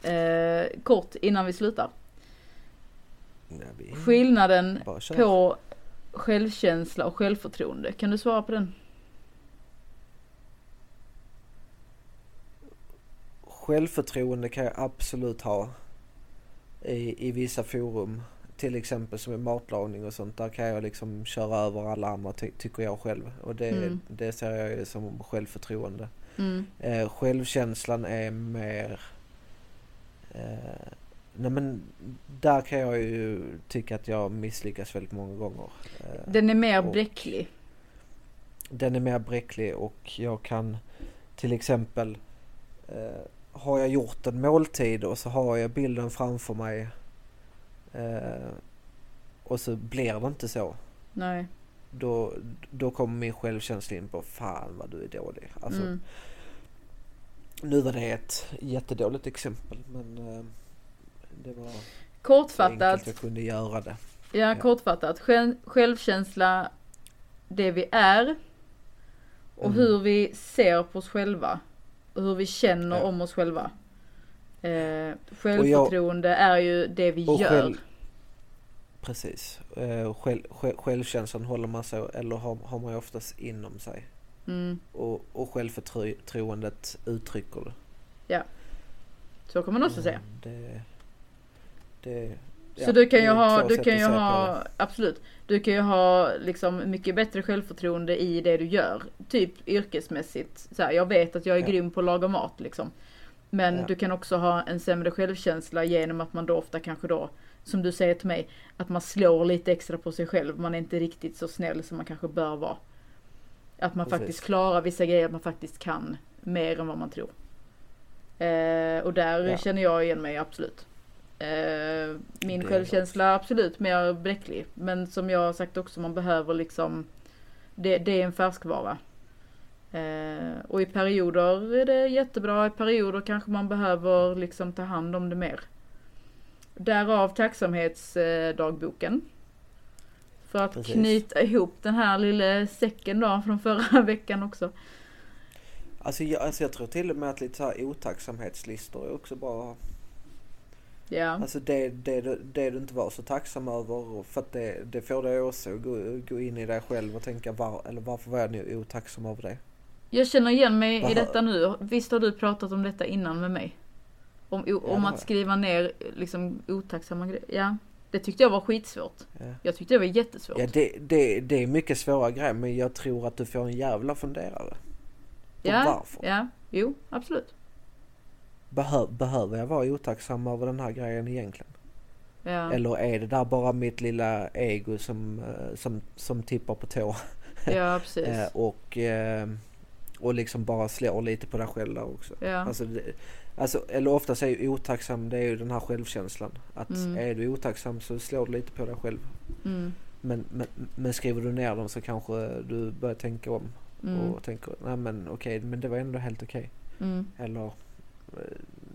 Eh, kort innan vi slutar. Ja, vi Skillnaden på självkänsla och självförtroende. Kan du svara på den? Självförtroende kan jag absolut ha i, i vissa forum. Till exempel som i matlagning och sånt. Där kan jag liksom köra över alla andra ty- tycker jag själv. Och det, Mm. det ser jag ju som självförtroende. Mm. Eh, självkänslan är mer... Eh, nej men där kan jag ju tycka att jag misslyckas väldigt många gånger. Eh, Den är mer och- bräcklig. den är mer bräcklig och jag kan till exempel eh, har jag gjort en måltid och så har jag bilden framför mig eh, och så blir det inte så. Nej. Då, då kommer min självkänsla in på fan vad du är dålig. Alltså, Mm. Nu var det ett jättedåligt exempel men eh, det var Kortfattat. jag kunde göra det. Ja, Ja. kortfattat. Själv, självkänsla, det vi är och Mm. hur vi ser på oss själva. Och hur vi känner Ja. om oss själva. Eh, självförtroende är ju det vi gör. själv- Precis. Eh, själv, själv, självkänslan håller man sig, eller har, har man ju oftast inom sig. Mm, Och, och självförtroendet uttrycker det. så kan man också säga. Mm, Det, det, Så ja, du kan ju ha, du kan ju ha, absolut. Du kan ju ha liksom mycket bättre självförtroende i det du gör. Typ yrkesmässigt. Så här, jag vet att jag är Ja. grym på att laga mat liksom. Men Ja. du kan också ha en sämre självkänsla genom att man då ofta kanske då, som du säger till mig, att man slår lite extra på sig själv. Man är inte riktigt så snäll som man kanske bör vara. Att man Precis. faktiskt klarar vissa grejer, att man faktiskt kan mer än vad man tror. Eh, och där Ja. känner jag igen mig absolut. Eh, min Det självkänsla är absolut mer bräcklig. Men som jag har sagt också, man behöver liksom Det, det är en färskvara. Eh, och i perioder är det jättebra, i perioder kanske man behöver liksom ta hand om det mer. Därav tacksamhetsdagboken. För att Precis. knyta ihop den här lilla säcken då från förra veckan också. Alltså jag, alltså jag tror till och med att lite så här otacksamhetslistor är också bra. Ja, Alltså det, det, det du inte var så tacksam över. För att det, det får dig också att gå, gå in i dig själv och tänka var, eller varför var jag nu otacksam över det? jag känner igen mig i Vad- detta nu. Visst har du pratat om detta innan med mig? Om, har att skriva ner liksom otacksamma grejer. Ja, det tyckte jag var skitsvårt. Ja. Jag tyckte det var jättesvårt. Ja, det, det, det är mycket svåra grejer men jag tror att du får en jävla funderare. Och ja, varför? ja, jo, absolut. Behö, behöver jag vara otacksam över den här grejen egentligen? Ja, Eller är det där bara mitt lilla ego som, eh, som, som tippar på tå? ja precis. Eh, och, eh, och liksom bara slår lite på dig själv där också. Ja, Alltså, alltså, eller oftast är ju otacksam, det är ju den här självkänslan. Att Mm. är du otacksam så slår du lite på dig själv. mm, Men, men, men skriver du ner dem så kanske du börjar tänka om mm, och tänker, nej men okej, men det var ändå helt okej. mm, Eller,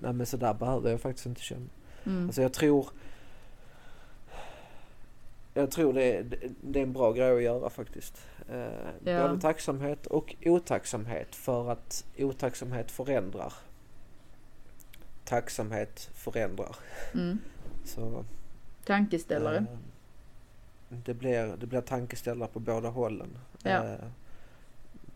nej men så där behöver jag faktiskt inte känna. mm. Alltså jag tror jag tror det, det- det är en bra grej att göra faktiskt. Eh, Ja. Både tacksamhet och otacksamhet för att otacksamhet förändrar. Tacksamhet förändrar. Mm. Så, Tankeställare. eh, det, blir, det blir tankeställare på båda hållen. Ja. Eh,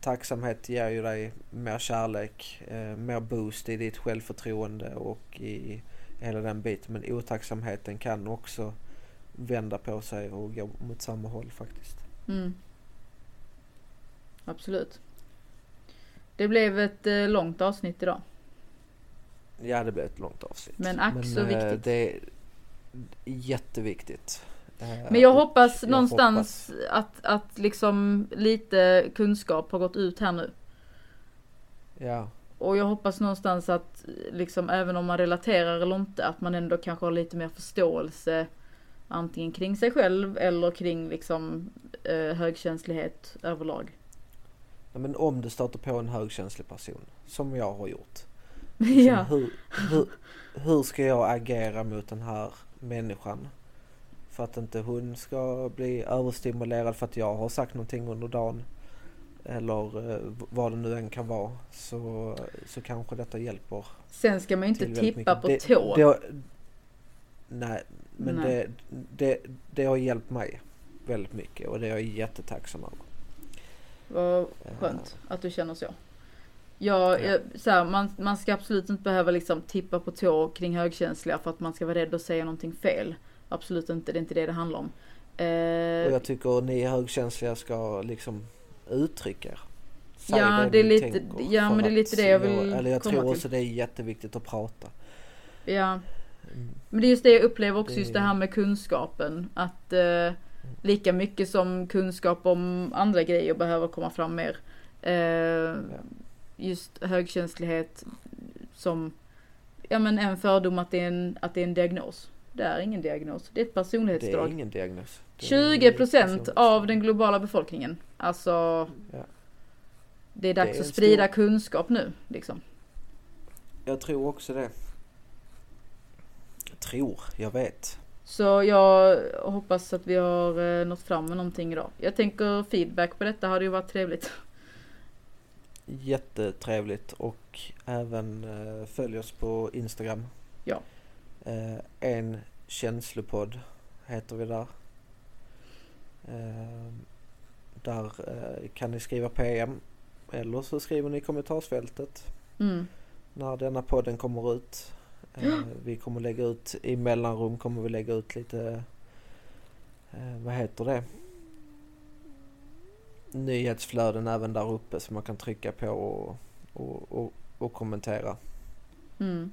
tacksamhet ger ju dig mer kärlek, eh, mer boost i ditt självförtroende och i hela den biten. Men otacksamheten kan också vända på sig och gå mot samma håll faktiskt. Mm. Absolut. Det blev ett eh, långt avsnitt idag. Ja, det blev ett långt avsnitt. Men ack så eh, viktigt. Det är jätteviktigt. Eh, Men jag hoppas jag någonstans hoppas- Att, att liksom lite kunskap har gått ut här nu. Ja, Och jag hoppas någonstans att liksom även om man relaterar eller inte att man ändå kanske har lite mer förståelse antingen kring sig själv eller kring liksom eh, högkänslighet överlag. Nej, men om du stöter på en högkänslig person, som jag har gjort. Liksom, ja. hur, hur, hur ska jag agera mot den här människan? För att inte hon ska bli överstimulerad för att jag har sagt någonting under dagen. Eller eh, vad det nu än kan vara. Så, så kanske detta hjälper. Sen ska man ju inte tippa på tå. Det, har- nej, men Nej. Det, det, det har hjälpt mig väldigt mycket och det är jag jättetacksam över. Vad skönt att du känner så. Ja, Ja. jag, så här, man, man ska absolut inte behöva liksom tippa på tå kring högkänsliga för att man ska vara rädd att säga någonting fel. Absolut inte, det är inte det det handlar om. Eh, Och jag tycker ni högkänsliga ska liksom uttrycka er. Säg Ja, ni det är lite- ja, men det är lite det jag vill Eller jag komma tror till. också det är jätteviktigt att prata. ja, Mm. men det är just det jag upplever också, Det- just det här med kunskapen. Att eh, lika mycket som kunskap om andra grejer behöver komma fram mer. Eh, Just högkänslighet som, ja men en fördom att det är en, att det är en diagnos. Det är ingen diagnos, det är ett Det är personlighetsdrag. ingen diagnos. Är 20 procent person- av den globala befolkningen. Alltså, Ja. det är dags Det är att sprida stor- kunskap nu. Liksom. Jag tror också det. Jag tror, jag vet. Så jag hoppas att vi har eh, nått fram med någonting idag. Jag tänker feedback på detta hade ju varit trevligt. Jättetrevligt och även eh, följ oss på Instagram. Ja. Eh, en känslopodd heter vi där. Eh, där eh, kan ni skriva PM eller så skriver ni i kommentarsfältet Mm. när denna podden kommer ut. Eh, vi kommer lägga ut i mellanrum kommer vi lägga ut lite eh, vad heter det? Nyhetsflöden även där uppe som man kan trycka på och, och, och, och kommentera. Mm.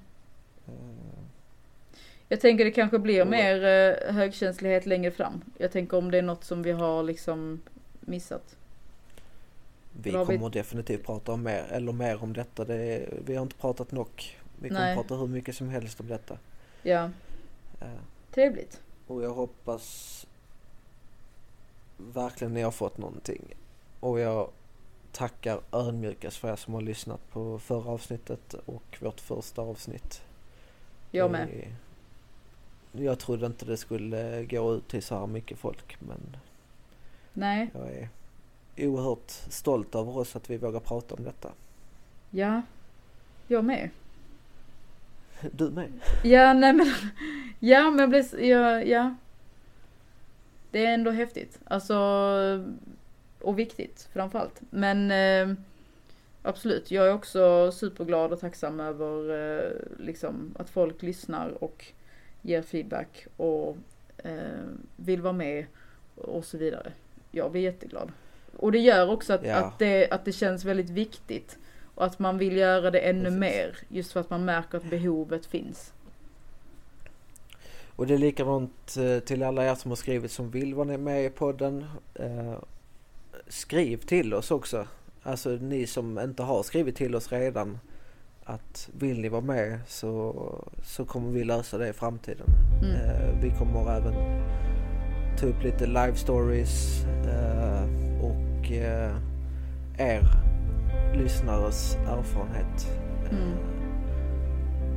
Jag tänker det kanske blir Och- mer eh, högkänslighet längre fram. Jag tänker om det är något som vi har liksom missat. Vi har vi- kommer definitivt prata om mer, eller mer om detta. Det är, vi har inte pratat nog. Vi kommer Nej. prata hur mycket som helst om detta. Ja, Eh, trevligt. Och jag hoppas verkligen ni har fått någonting. Och jag tackar ödmjukast för er som har lyssnat på förra avsnittet och vårt första avsnitt. Jag med. Jag trodde inte det skulle gå ut till så här mycket folk men Nej, jag är oerhört stolt över oss att vi vågar prata om detta. ja. Jag med. Du med? Ja, nej men. Ja, men jag s- ja, ja. Det är ändå häftigt. Alltså. Och viktigt framförallt. Men eh, absolut, jag är också superglad och tacksam över eh, liksom att folk lyssnar och ger feedback och eh, vill vara med och så vidare. Jag blir jätteglad. Och det gör också att, Ja. att, det, att det känns väldigt viktigt. Och att man vill göra det ännu Precis. mer. Just för att man märker att behovet finns. Och det är likadant eh, till alla er som har skrivit som vill vara med i podden. Eh, Skriv till oss också. Alltså ni som inte har skrivit till oss redan. Att vill ni vara med så, så kommer vi lösa det i framtiden. Mm. Eh, Vi kommer även ta upp lite live stories eh, och eh, er lyssnares erfarenhet. eh, Mm.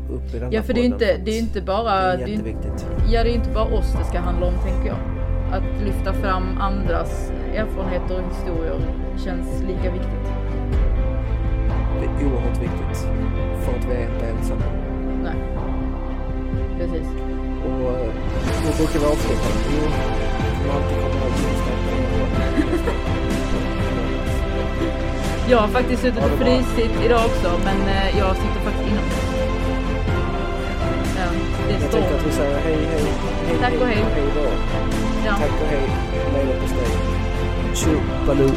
Upp i denna Ja för det är ju inte, det är inte bara, det är det är, jätteviktigt. ja det är inte bara oss det ska handla om tänker jag. Att lyfta fram andras erfarenheter och historier känns lika viktigt. Det är oerhört viktigt för att vi är inte ensamma. Nej. Precis. Och eh, Hur brukar vi avsluta? Jo, alltid kommer att. Jag har faktiskt suttit och frysit idag också, men eh, jag sitter faktiskt inomhus. Ja, det är Jag tänkte att vi säger hej, hej, hej, Tack och hej. hej då. Ja. Tack och hej, leverpastej. Tjo, baloo.